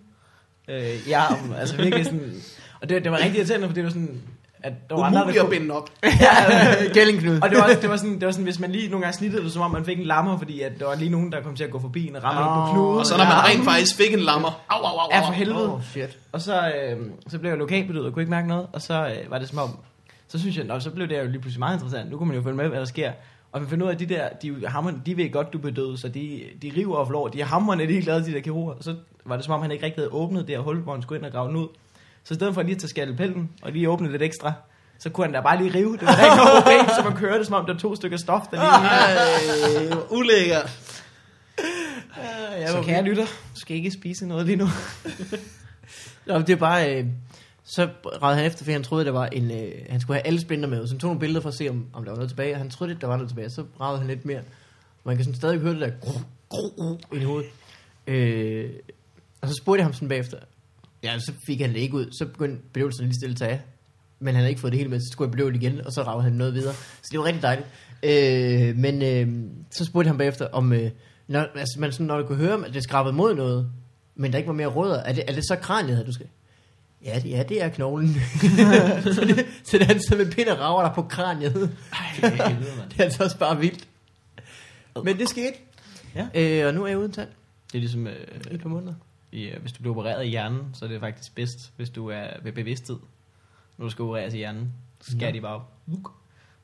Øh, ja, altså virkelig sådan... Og det, det var rigtig irriterende, for det var sådan... At der var andre, Umuligt der at kunne, binde op. Gællingknud. og det var, også, det, var sådan, det var sådan, hvis man lige nogle gange snittede det, som om man fik en lammer, fordi at der var lige nogen, der kom til at gå forbi en og ramme oh, på Åh. knuden. Og så når man rent faktisk fik en lammer. Au, au, au, Ja, for au. helvede. Oh, shit. Og så, øh, så blev jeg lokalbedøvet og kunne ikke mærke noget, og så øh, var det som om, så synes jeg, nå, så blev det jo lige pludselig meget interessant. Nu kunne man jo følge med, hvad der sker. Og man finder ud af, at de der, de, er hamrende, de ved godt, du er så de, de river og flår. De er hammerne ligeglade, de der kirurger. Og så var det som om, han ikke rigtig havde åbnet det her hul, hvor han skulle ind og grave den ud. Så i stedet for lige at tage skalpellen og lige åbne lidt ekstra, så kunne han da bare lige rive. Det var ikke noget problem, så man kørte, som om der var to stykker stof, der lige... Ej, hvor ulækkert. Ja, Så kære lytter, du skal ikke spise noget lige nu. Nå, det er bare... Øh, så rejede han efter, fordi han troede, der var en... Øh, han skulle have alle splinter med, så han tog nogle billeder for at se, om, om der var noget tilbage, og han troede lidt, der var noget tilbage. Så rejede han lidt mere. Man kan sådan stadig høre det der... Gru, gru, ind i hovedet. Øh, og så spurgte jeg ham sådan bagefter. Ja, så fik han det ikke ud. Så begyndte bedøvelsen lige stille at tage. Men han havde ikke fået det hele med, så skulle jeg bedøve igen, og så ragede han noget videre. Så det var rigtig dejligt. Øh, men øh, så spurgte han bagefter, om øh, når, altså, man sådan, når du kunne høre, at det skrabede mod noget, men der ikke var mere rødder, er det, er det så kraniet, du skal? Ja, det, ja, det er knoglen. så, det, så det er han så med pind og rager der på kraniet. Ej, det er helvede. Det er altså også bare vildt. Men det skete. Ja. Øh, og nu er jeg uden tand Det er ligesom, øh, et par måneder. I, øh, hvis du bliver opereret i hjernen, så er det faktisk bedst, hvis du er ved bevidsthed. Når du skal opereres i hjernen, så skal Nå. de bare...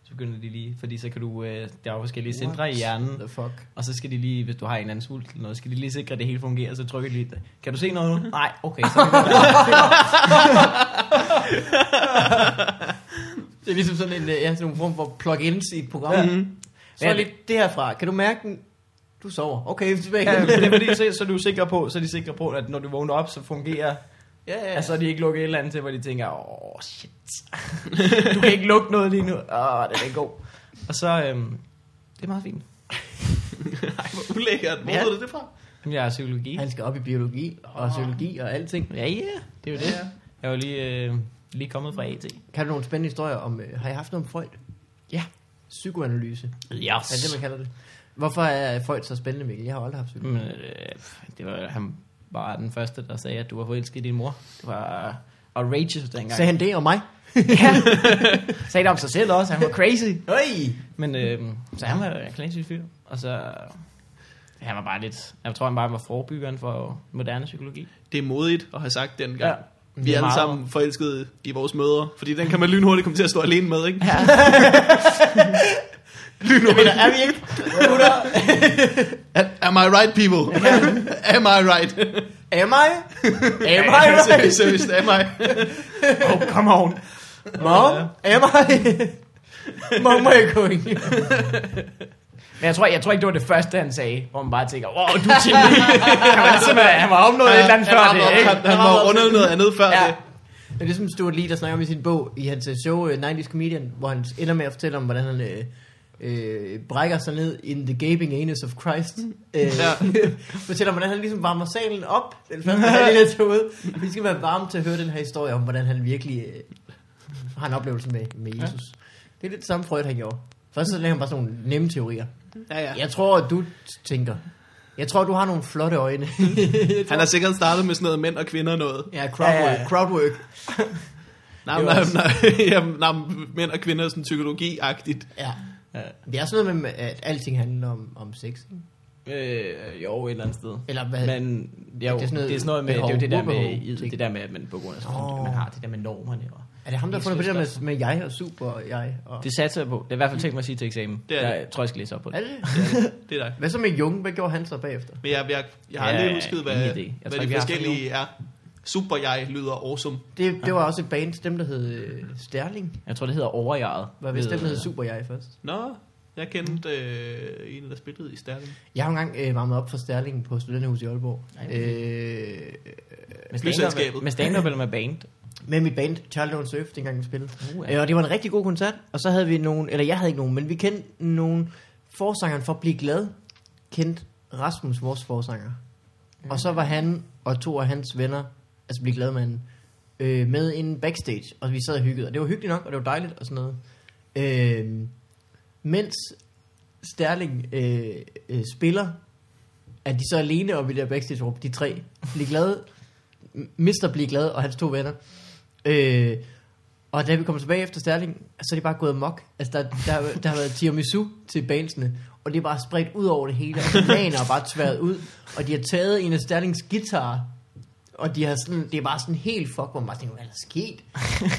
Så begynder de lige, fordi så kan du... Øh, der er jo forskellige centre i hjernen, The fuck. og så skal de lige, hvis du har en eller anden svult eller noget, skal de lige sikre, at det hele fungerer, så trykker de lige. Kan du se noget nu? Nej, okay. Så det er ligesom sådan en, øh, ja, sådan en form for plugins i et program. Mhm. Så er lidt det herfra. Kan du mærke den? Du sover. Okay, tilbage. ja, det er fordi, så, så er du sikker på, så er de sikre på, at når du vågner op, så fungerer ja, ja. Altså, er de ikke lukket et eller andet til, hvor de tænker, åh, oh, shit. du kan ikke lukke noget lige nu. Åh, oh, det er ikke god. Og så, øhm, det er meget fint. Ej, hvor ulækkert. Hvor Ja. du det fra? Jamen, jeg er psykologi. Han skal op i biologi og psykologi og alting. Ja, ja, det er jo det. Jeg var lige, øh, lige kommet fra AT. Kan du nogle spændende historier om... Øh, har I haft noget om Freud? Ja. Psykoanalyse. Yes. Er det det, man kalder det? Hvorfor er Freud så spændende, Mikkel? Jeg har aldrig haft psykologi. Men, øh, det var, han var den første, der sagde, at du var forelsket i din mor. Det var outrageous dengang. Sagde han det om mig? ja. sagde det om sig selv også. Han var crazy. Høj! Men øh, så han var en klassisk fyr. Og så... Han var bare lidt... Jeg tror, han bare var forbyggeren for moderne psykologi. Det er modigt at have sagt dengang. Ja. Vi er er alle meget. sammen forelskede i vores mødre, fordi den kan man lynhurtigt komme til at stå alene med, ikke? Ja. Lynhurtigt. Er vi ikke? Am I right, people? am I right? Am I? Am I right? seriøst, am I? oh, come on. Mom? Am I? Mom, where are you going? Men jeg tror, jeg tror ikke, det var det første, han sagde, hvor man bare tænker, wow, du er geni. han var han var opnået et eller andet før det, ikke? han, han var rundet noget andet før Ja. det. Det er ligesom Stuart Lee, der snakker om i sin bog, i hans øh, show uh, 90's Comedian, hvor han ender med at fortælle om, hvordan han øh, øh, brækker sig ned in the gaping anus of Christ. Øh, Ja. fortæller hvordan han ligesom varmer salen op, den første halvdel af toget. Vi skal være varme til at høre den her historie om, hvordan han virkelig øh, har en oplevelse med, med Jesus. Det er lidt det samme Freud, han gjorde. Først så lagde han bare sådan nogle nemme teorier. Ja, ja. Jeg tror, at du tænker, jeg tror, du har nogle flotte øjne. Han har sikkert startet med sådan noget mænd og kvinder noget. Ja, crowdwork. Ja, ja. crowdwork. Nej, nej, nej, ja, nej, mænd og kvinder er sådan psykologi-agtigt. Ja. Ja. Det er sådan noget med, at alting handler om, om sex. Ikke? Øh, jo, et eller andet sted. Eller hvad? Men det er, jo, Det er sådan noget det er sådan noget med, det behov, er jo det der med, det der med, at man på grund af sådan, Åh. man har det der med normerne. Og er det ham, der har fundet på det der med, med jeg og super og jeg? Og... det satser jeg på. Det er i hvert fald tænkt mig at sige til eksamen. Det er det. Jeg tror, jeg skal læse op på det. Er det? Det er dig. Hvad så med Jung? Hvad gjorde han så bagefter? Men jeg, jeg, jeg har Ja, aldrig husket, hvad. Jeg hvad de forskellige er. Super jeg lyder awesome. Det, det var også et band, dem der hed øh, Sterling. Jeg tror, det hedder overjeget. Var vist dem, der hed Super Jeg først. Nå, jeg kendte øh, en, der spillede i Sterling. Jeg har engang øh, varmet op for Sterling på Studenterhus i Aalborg. Nej. Øh, Med stand-up, med stand-up eller med band? med mit band, Charlie Don't Surf, dengang vi spillede. Uh, Øh, og det var en rigtig god koncert. Og så havde vi nogen, eller jeg havde ikke nogen, men vi kendte nogen forsangeren for at blive glad. Kendte Rasmus, vores forsanger. Og så var han og to af hans venner, altså blive glad med en, øh, med en backstage. Og vi sad og hyggede. Og det var hyggeligt nok, og det var dejligt og sådan noget. Øh, mens Sterling øh, øh, spiller, er de så alene oppe i det der backstage rum, de tre. Blive glad, mister Blive glad og hans to venner. Øh, og da vi kommer tilbage efter Sterling, så er de bare gået mok. Altså, der, der, der har været tiramisu til bandsene, og det er bare spredt ud over det hele, og bananer er bare tværet ud, og de har taget en af Sterlings guitar, og de har sådan, det er bare sådan helt fuck, hvor man tænker, hvad er der sket?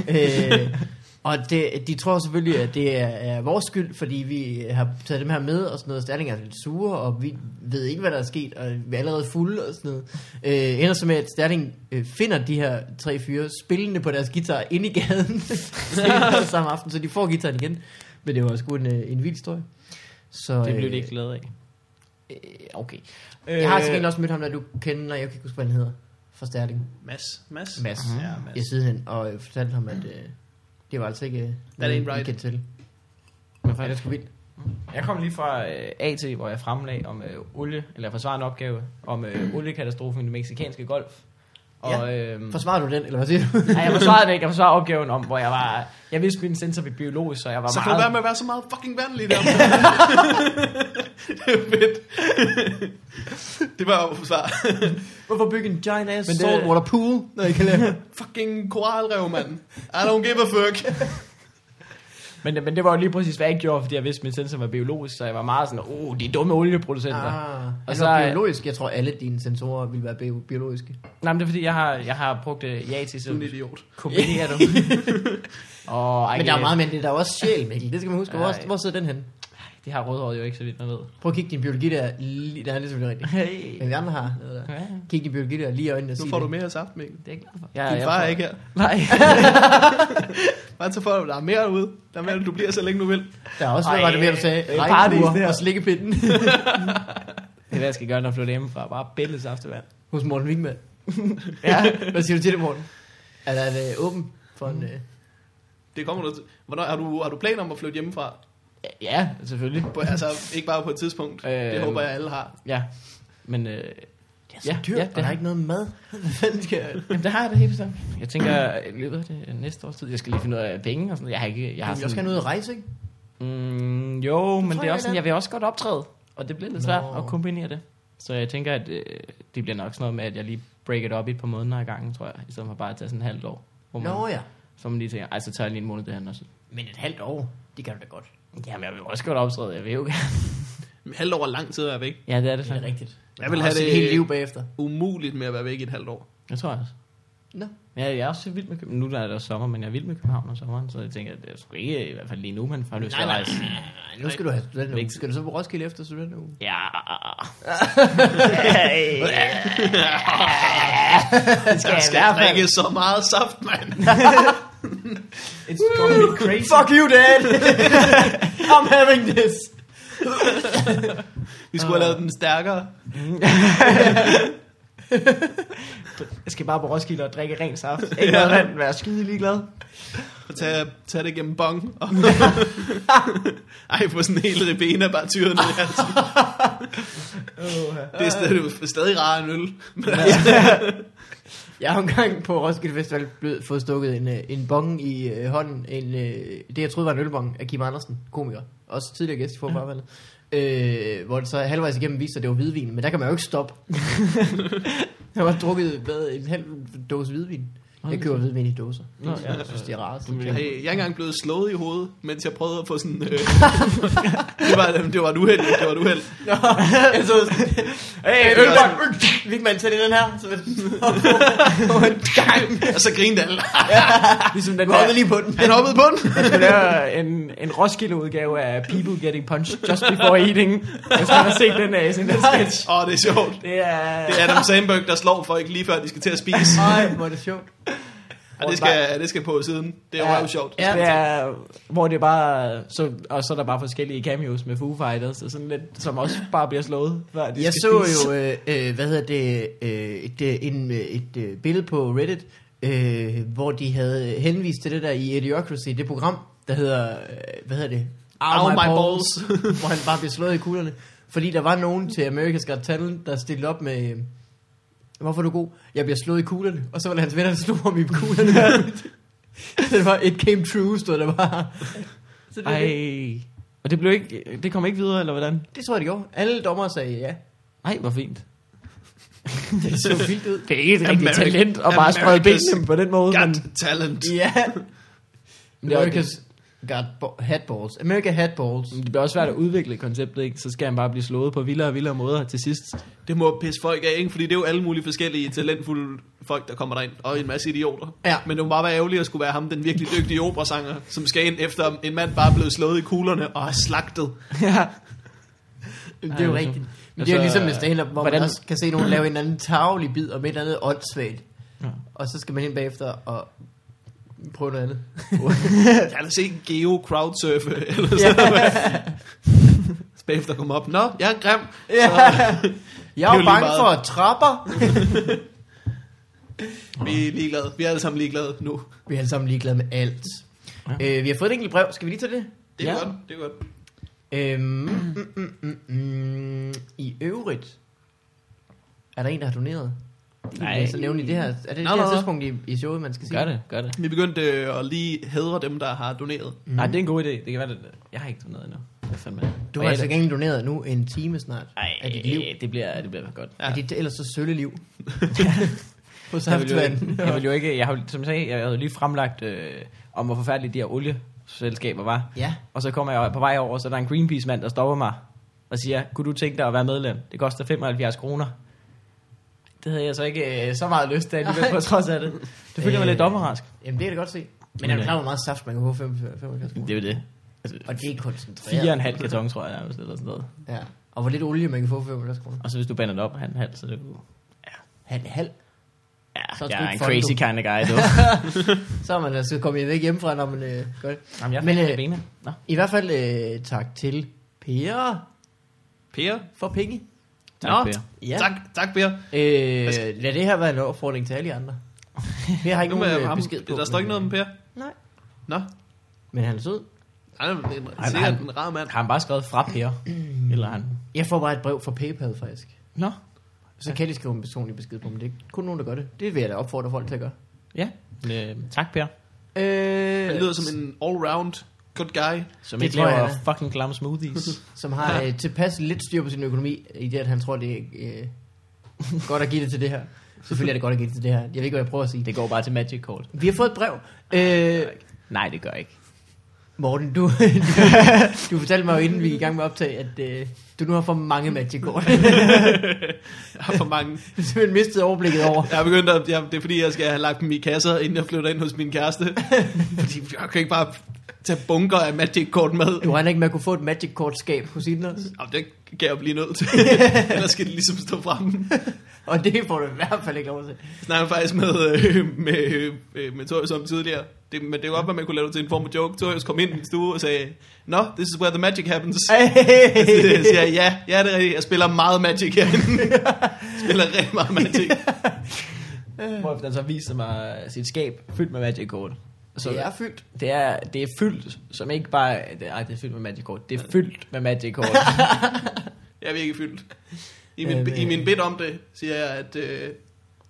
øh, og det, de tror selvfølgelig, at det er, er vores skyld, fordi vi har taget dem her med, og sådan noget. Sterling er lidt sure, og vi ved ikke, hvad der er sket, og vi er allerede fulde, og sådan noget. Øh, ender så med, at Sterling øh, finder de her tre fyre spillende på deres guitar inde i gaden samme aften, så de får gitaren igen. Men det var sgu en, øh, en vild historie. Så, Det blev øh, de ikke glade af. Øh, Okay. Jeg har sikkert også mødt ham, der du kender, jeg kan ikke huske, hvad han hedder, fra Sterling. Mads. Mads. Mads. Ja, Jeg Mads. sidenhen, og jeg fortalte ham, at øh, det var altså ikke øh, vi right. kendte til. Men Ja, det er faktisk, sgu vildt. jeg kom lige fra øh, AT, hvor jeg fremlagde om øh, olie, eller forsvarende opgave, om øh, oliekatastrofen i det meksikanske golf. Og, øhm, Forsvarer du den, eller hvad siger du? nej, jeg forsvarede det ikke. Jeg forsvarede opgaven om, hvor jeg var... Jeg vidste min sensor ved biologisk, så jeg var Så kan meget... du være med at være så meget fucking vanlig der. det er fedt. det var jo svar. Hvorfor bygge en giant ass saltwater pool, når I kan lave fucking koralrev, mand. I don't give a fuck. Men, men det var jo lige præcis, hvad jeg gjorde, fordi jeg vidste, at min sensor var biologisk, så jeg var meget sådan, oh, de dumme olieproducenter. Ah, Og så så er- biologisk. Jeg tror, alle dine sensorer vil være bio- biologiske. Nej, men det er fordi, jeg har, jeg har brugt uh, ja til Du er en så idiot. kombinerer du. og, ej, Men der er meget mere, end det der er også sjæl, Mikkel. Det skal man huske. Hvor, Ej. hvor sidder den hen? De har rødhåret jo ikke, så vidt man ved. Prøv at kigge din biologi der. Lige, der er ligesom det rigtigt. Hey. Men vi andre har noget der. Ja, Kig din biologi der lige i øjnene og Nu sige får du det. mere saft, Mikkel. det er jeg glad for. Ja, Din jeg far får- er ikke her. Nej. Bare så for, der er mere ude. Der er mere, du bliver så længe du vil. Der er også, Ej, var det mere, du sagde? det Regnbuer paradis, det her. og slikkepinden det er hvad jeg skal gøre, når jeg flytter hjemmefra. Bare bælge saftevand. hos Morten Wigman. Ja. Hvad siger du til det, Morten? Er der det åben for en... Øh... Det kommer du til. Hvornår, har, du, har du planer om at flytte hjemmefra? Ja, selvfølgelig. På, altså, ikke bare på et tidspunkt. det Øhm. håber jeg, alle har. Ja. Men øh, Det er så Ja, dyrt, ja, og det der er har- ikke noget mad. Skal jamen, det har jeg da helt bestemt. Jeg tænker, i løbet af det næste års tid, jeg skal lige finde ud af penge og sådan noget. Jeg har ikke... Jeg har Jeg skal have noget at rejse, ikke? Mm, jo, men det er også sådan, det jeg vil også godt optræde. Og det bliver lidt Nå. svært at kombinere det. Så jeg tænker, at øh, det bliver nok sådan noget med, at jeg lige break it up i et par måneder i gangen, tror jeg. I stedet for bare at tage sådan et halvt år. Hvor man, Nå ja. Så man lige tænker, ej, så tager jeg lige en måned derhen også. Men et halvt år, det kan du da godt. Jamen, jeg vil også godt optræde. Jeg vil jo gerne. Halvt år er lang tid at være væk. Ja, det er det Det er rigtigt. Jeg vil have det- et helt liv bagefter. Umuligt med at være væk i et halvt år. Jeg tror også. Nå. Ja, jeg er også vild med København. Nu er det også sommer, men jeg er vild med København om sommeren, så jeg tænker, at det er sgu ikke, i hvert fald lige nu, man får lyst til Nej, at nej, rejse. nej, nu skal du have studenteruge. Skal du så på Roskilde efter studenteruge? Ja. det skal Jeg jeg i skal drikke så meget saft, mand. It's gonna be crazy. Fuck you, dad! I'm having this! Vi skulle have lavet den stærkere. Jeg skal bare på Roskilde og drikke ren saft. Ikke noget vand, være skide ligeglad. Og tage, tage det gennem bong. Ej, på sådan en hel ribena bare tyret ned i halsen. Det er stadig, stadig rarere end øl. Men altså, Jeg har engang på Roskilde Festival blevet, fået stukket en, øh, en bong i øh, hånden. En, øh, det jeg troede var en ølbong af Kim Andersen, komiker. Også tidligere gæst i forfarvandet. Øh, hvor det så halvvejs igennem viste, at det var hvidvin. Men der kan man jo ikke stoppe. jeg har drukket hvad, en halv dåse hvidvin. Jeg køber hvidvin i dåser. Nå, ja. Jeg synes, det er rart. jeg, jeg er ikke engang blevet slået i hovedet, mens jeg prøvede at få sådan... Øh, det, var, det var et uheld. Det var et uheld. Nå, jeg så sådan, hey, ølbong! Vigman, tag lige den her. Så på en gang. Og så grinede alle. Ligesom den hoppede lige på den. Han hoppede på den. jeg skal lave en, en Roskilde-udgave af People Getting Punched Just Before Eating. Hvis man har set den af sådan en sketch. Åh, oh, det er sjovt. Det er... Det er Adam Sandberg, der slår folk lige før de skal til at spise. Ej, hvor er det sjovt. Og det skal, det skal på siden. Det er jo ja. sjovt. Ja. Det er, hvor det bare, så, og så er der bare forskellige cameos med Foo Fighters, og sådan lidt, som også bare bliver slået, før de Jeg skal så spise. jo, øh, øh, hvad hedder det, øh, et, øh, en, øh, et øh, billede på Reddit, øh, hvor de havde henvist til det der i Idiocracy, det program, der hedder, hvad hedder det? Ow, my hvor han bare bliver slået i kuglerne. Fordi der var nogen til America's Got Talent, der stillede op med, øh, hvorfor er du god? Jeg bliver slået i kuglerne. Og så var det hans venner, der slog ham i kuglerne. det var, it came true, stod der bare. Så det, Ej, og det blev ikke, det kom ikke videre, eller hvordan? det tror jeg, det gjorde. Alle dommer sagde ja. Ej, hvor fint. Det så vildt ud. Det er ikke et rigtigt America- talent at bare sprede benene på den måde. Got Men, talent. Ja. men det, er, det, America's got bo- hat balls. America hat balls. det bliver også svært at udvikle konceptet, ikke? Så skal han bare blive slået på vildere og vildere måder til sidst. Det må pisse folk af, ikke? Fordi det er jo alle mulige forskellige talentfulde folk, der kommer derind. Og en masse idioter. Ja. Men det må bare være ærgerligt at skulle være ham, den virkelig dygtige operasanger, som skal ind efter en mand bare er blevet slået i kuglerne og er slagtet. ja. Det er jo Ej, rigtigt. Men altså, det er jo ligesom med stand hvor hvordan- man også kan se nogen lave en anden tavlig bid om et eller andet åndssvagt. Ja. Og så skal man ind bagefter og prøve noget andet. Jeg har set Geo crowdsurfe, eller sådan noget. Så bagefter komme op. Nå, jeg er grim. Ja. Jeg Det er er jo bange for trapper. Vi er ligeglade. Vi er alle sammen ligeglade nu. Vi er alle sammen ligeglade med alt. Ja. Øh, vi har fået et enkelt brev. Skal vi lige tage det? Det er Ja. godt. Det er godt. Øhm, mm, mm, mm, mm, I øvrigt er der en, der har doneret Nej. Så nævne i det her. Er det Nej, det her nej. tidspunkt i, i showet, man skal sige? Gør det, gør det. Vi begyndte øh, at lige hedre dem, der har doneret. Mm. Nej, det er en god idé. Det kan være, det, jeg har ikke doneret endnu. Hvad fanden med? Du har altså ikke doneret nu en time snart Ej, af dit liv. det bliver, det bliver godt. Ja. Af dit ellers så sølle liv. På saftvand. ikke, jeg vil jo ikke, jeg har, som jeg sagde, jeg havde lige fremlagt øh, om, hvor forfærdelige de her olieselskaber var. Ja. Og så kommer jeg på vej over, så der er en Greenpeace-mand, der stopper mig og siger, kunne du tænke dig at være medlem? Det koster 75 kroner. Det havde jeg så ikke øh, så meget lyst til alligevel på trods af det. Det følte jeg mig Øh, lidt dobbeltrask. Jamen det kan jeg da godt se. Men er du øh, klar, hvor meget saft man kan få 75 kroner? Det er jo det. Altså, Og det er koncentreret. fire og en halv karton, tror jeg, nærmest, eller sådan noget. Ja. Og hvor lidt olie man kan få for 75 kroner? Og så hvis du bander det op, han halv, så er det jo... Halv, halv. Ja, Så er det jeg er en crazy fun, kind of guy, du. Så er man altså kommet væk hjemmefra, når man øh, gør det. Jamen, jeg Men, øh, øh. Nå. I hvert fald øh, tak til Per Per? for penge. Tak, Nå, Per. Ja. Tak, tak Per. Øh, lad det her være en opfordring til alle de andre. Per har ikke nogen øh, ham, besked på. der står ikke noget om Per. Nej. Nå, Men han er sød. han er en, Han- sikkert han- en rar mand. Har han bare skrevet fra Per? Eller han... Jeg får bare et brev fra PayPal faktisk. Nå. Så kan de skrive en personlig besked på, men det er kun nogen, der gør det. Det vil jeg da opfordre folk til at gøre. Ja. Øh, tak, Per. Øh, Han lyder som en all-round good guy. Som Det ikke jeg, laver han fucking glam smoothies. som har øh, tilpas lidt styr på sin økonomi, i det, at han tror, det er øh, godt at give det til det her. Selvfølgelig er det godt at give det til det her. Jeg ved ikke, hvad jeg prøver at sige. det går bare til Magic Court. Vi har fået et brev. Øh, Nej, det gør jeg ikke. Morten, du, du, du fortalte mig jo, inden vi gik i gang med optag, at øh, du nu har for mange magic kort. Jeg har for mange. du har simpelthen mistet overblikket over. Jeg har begyndt at, jeg, det er fordi, jeg skal have lagt dem i kasser, inden jeg flytter ind hos min kæreste. fordi jeg kan ikke bare tage bunker af Magic-kort med. Du regner ikke med at kunne få et magic kort skab hos Inders. Jamen, det kan jeg blive nødt til. Ellers skal det ligesom stå frem. Og det får du i hvert fald ikke lov til. Jeg snakkede faktisk med, øh, med, øh, med Torius om tidligere. Det, men det er jo godt, at man kunne lave det til en form af joke. Torius kom ind i min stue og sagde, No, this is where the magic happens. Så siger jeg, ja, ja, det er rigtigt. Jeg spiller meget Magic herinde. jeg spiller rigtig meget Magic. Hvor han så viser mig sit skab fyldt med Magic Court. Så Det er fyldt. det er, det er fyldt, som ikke bare... Det, ej, det er fyldt med Magic Court. Det er fyldt med Magic Court. Jeg er virkelig fyldt. I min, Jamen, I min øh. bid om det, siger jeg, at øh,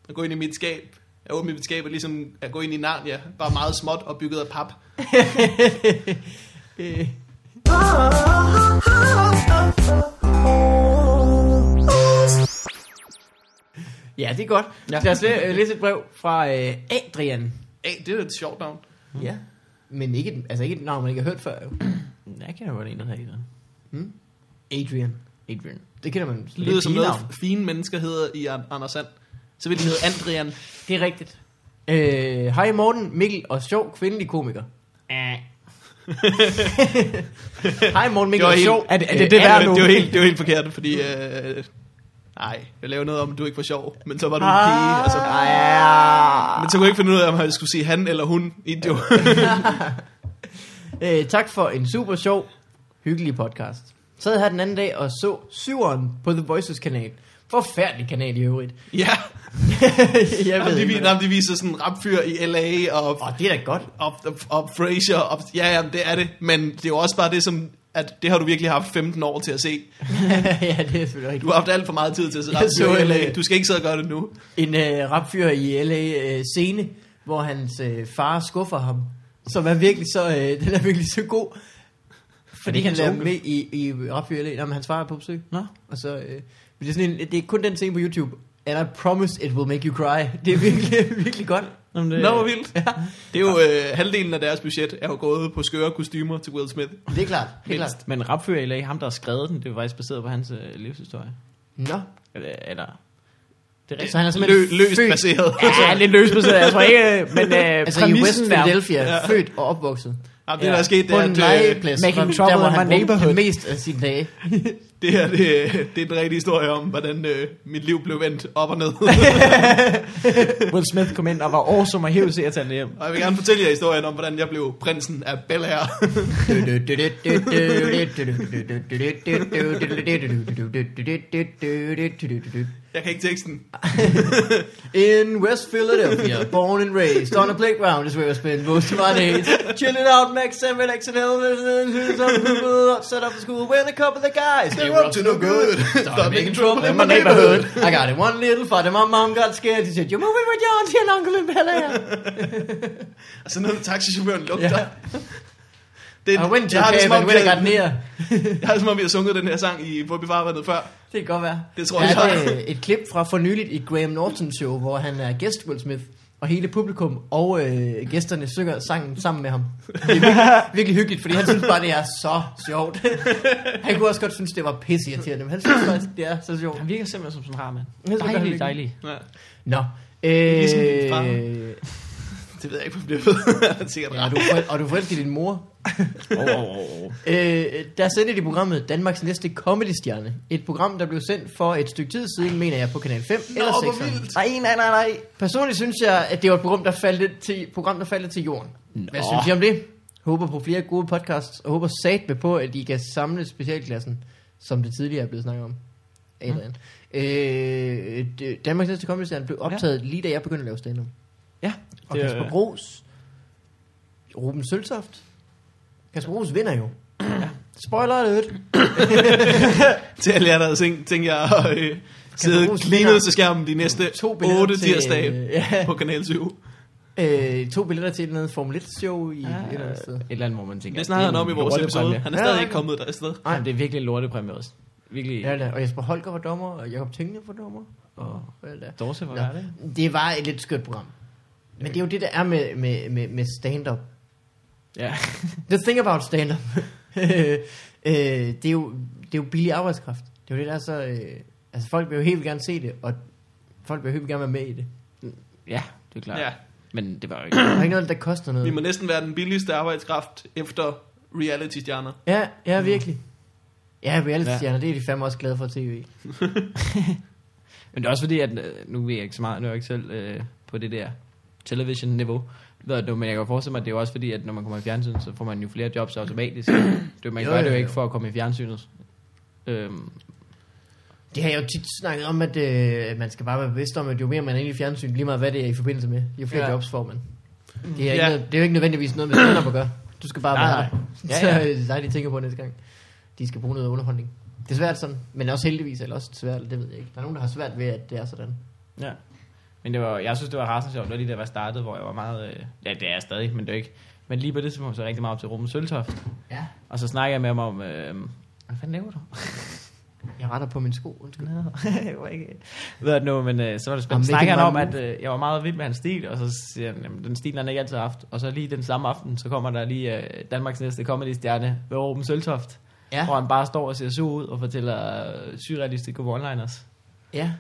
at gå ind i mit skab, at åbne mit skab er ligesom at gå ind i Narnia, bare meget småt og bygget af pap. Øh, Ja, det er godt. Ja. Lad os øh, læse et brev fra øh, Adrian. Hey, det er et sjovt navn. Ja. Men ikke, et- altså ikke et navn, man ikke har hørt før. Jo. jeg kender godt en, der hedder Hmm? Adrian. Adrian. Det kender man. Det lyder som noget, fine mennesker hedder i An- Anders Sand. Så vil de hedde Andrian. Det er rigtigt. Øh, Hej Morten, Mikkel og sjov kvindelig komiker. Hej Morten, Mikkel og sjov. Er det- er det det, er nu? det var helt, det var helt forkert, fordi... Øh, nej, jeg lavede noget om, at du ikke var sjov. Men så var du en Ah. pige. Altså, Ja. men så kunne jeg ikke finde ud af, om jeg skulle sige han eller hun. Idiot. Øh, tak for en super sjov, hyggelig podcast. Sad her den anden dag og så syveren på The Voices kanal. Forfærdelig kanal i øvrigt. ja, jeg jamen, ved de, ikke, vi, hvad- jamen, de viser sådan en rapfyr i L.A. og Åh, det er da godt. op, op, op Frasier, op, ja, ja, det er det, men det er jo også bare det, som, at det har du virkelig haft 15 år til at se. ja, det er selvfølgelig Du har haft alt for meget tid til at se rapfyr så i LA. øh, Du skal ikke sidde og gøre det nu. En øh, rapfyr i LA øh, scene, hvor hans øh, far skuffer ham. Som er virkelig så, øh, den er virkelig så god. Fordi ikke han onkel? med i, i rapfyr i LA. Nå, men hans far er på besøg. Nå. Og så, øh, det, er sådan en, det er kun den scene på YouTube. And I promise it will make you cry. Det er virkelig, virkelig godt. Jamen, det, Nå, hvor vildt. Det er jo, øh, halvdelen af deres budget er jo gået på skøre kostymer til Will Smith. Det er klart. Helt klart. Men rapfører i lag, ham der har skrevet den, det var faktisk baseret på hans øh, livshistorie. Nå. Eller, eller det er rigtigt. Så han er Lø, simpelthen løst født, baseret. Ja, lidt løs baseret, jeg tror ikke, øh, men øh, altså i West er- Philadelphia, Ja. født og opvokset. Ja, det, der Ja. er sket, det På er, en at, øh, legeplads, making der, trouble der, in han my neighborhood. det mest af sine dage. det her, det, det er den rigtige historie om, hvordan øh, mit liv blev vendt op og ned. Will Smith kom ind og var awesome og hævde sig at tage det hjem. og jeg vil gerne fortælle jer historien om, hvordan jeg blev prinsen af Bel Air. Jeg kan ikke teksten. In West Philadelphia, born and raised on a playground is where I spent most of my days. Chilling out, Max, and L, set up for school, when a couple of guys, They were up to no good. Start making trouble in my neighborhood. I got it one little fight, and my mom got scared. She said, you're moving with John, siger Uncle and Bella. Og så noget taxichaufføren lugter. Ja. Det, I went to jeg har det, cave and vi when I got har, near. jeg har det, som om, vi har sunget den her sang i På Bevarvandet før. Det kan godt være. Det tror der jeg. er et, klip fra for nyligt i Graham Norton show, hvor han er gæst Will Smith, og hele publikum og øh, gæsterne synger sangen sammen med ham. Det er virkelig, virkelig hyggeligt, fordi han synes bare, det er så sjovt. han kunne også godt synes, det var pisseirriterende, men han synes faktisk, det er så sjovt. Han virker simpelthen som sådan en rar mand. Er Dejlig, dejlig. Ja. Nå. Ligesom. Øh, Det ved jeg ikke, hvad bliver ved. Er sikkert ja, rar. du er forel- og du er forelsket i din mor. Oh, oh. Øh, der sendte de programmet Danmarks næste comedy-stjerne. Et program, der blev sendt for et stykke tid siden, mener jeg, på Kanal 5 Nå, eller hvor 6. vildt. Nej, nej, nej, nej. Personligt synes jeg, at det var et program, der faldt lidt til, program, der faldt lidt til jorden. Hvad Nå. synes I om det? Håber på flere gode podcasts, og håber sat med på, at de kan samle specialklassen, som det tidligere er blevet snakket om. Adrian. Øh, det- Danmarks næste comedy blev optaget ja. lige da jeg begyndte at lave stand-up. Ja, Og det er- Kasper Gros, Ruben Søltoft. Kasper Gros vinder jo. Ja. Spoiler alert. Til alle jer, der tænkt, tænkt jer at øh, sidde klinet til skærmen de næste To billetter 8 til, tirsdage øh, ja. på Kanal 7. Øh, to billetter til noget Formel 1 show i ja, et eller andet sted. Et eller andet, hvor man tænker. Det snakkede han er om i vores episode. Han er Ja, stadig ja. ikke kommet der afsted. Nej, det er virkelig en lortepræmie også. Virkelig. Ja, da. og Jesper Holger var dommer, og Jacob Tingne var dommer. Og, det? Dorse, Nå. er det? Det var et lidt skørt program. Men det er jo det, der er med, med, med, med stand-up. Ja. The thing about stand-up. øh, det, er jo, det er jo billig arbejdskraft. Det er jo det, der er så... Øh, altså, folk vil jo helt gerne se det, og folk vil jo helt gerne være med i det. ja, det er klart. Ja. Men det var jo ikke... Der er ikke noget, der koster noget. Vi må næsten være den billigste arbejdskraft efter reality-stjerner. Ja, ja, virkelig. Ja, reality Ja. stjerner, det er de fandme også glade for tv. Men det er også fordi, at øh, nu ved jeg ikke så meget, nu er jeg ikke selv øh, på det der television-niveau. Ved du, men jeg kan forestille mig, at det er jo også fordi, at når man kommer i fjernsynet, så får man jo flere jobs automatisk. det, man Jo, gør det jo, ikke for at komme i fjernsynet. Øhm, Det har jeg jo tit snakket om, at øh, man skal bare være bevidst om, at jo mere man er inde i fjernsyn, lige meget hvad det er i forbindelse med, jo flere Ja. ja. jobs får man. Det er, ikke Ja. noget, det er jo ikke nødvendigvis noget med stand at gøre. Du skal bare Nej, være nej. her. Ja, Så ja. øh, er de tænker på næste gang. De skal bruge noget underholdning. Det er svært sådan, men også heldigvis, eller også svært, det ved jeg ikke. Der er nogen, der har svært ved, at det er sådan. ja. Men det var, jeg synes, det var rasende sjovt. Det var lige da jeg var startet, hvor jeg var meget... Øh, ja, det er jeg stadig, men det er ikke... Men lige på det tidspunkt så rigtig meget op til Ruben Søltoft. Ja. Og så snakker jeg med ham om... Øh, hvad fanden laver du? Jeg retter på min sko, undskyld. Jeg var ikke... Ved du nu, men øh, så var det spændende. Snakker kan han om, at øh, jeg var meget vild med hans stil, og så siger han, jamen, den stil han ikke altid haft. Og så lige den samme aften, så kommer der lige øh, Danmarks næste comedy-stjerne ved Ruben Søltoft. Ja, hvor han bare står og ser sur ud og fortæller øh, surrealistiske one-liners. ja.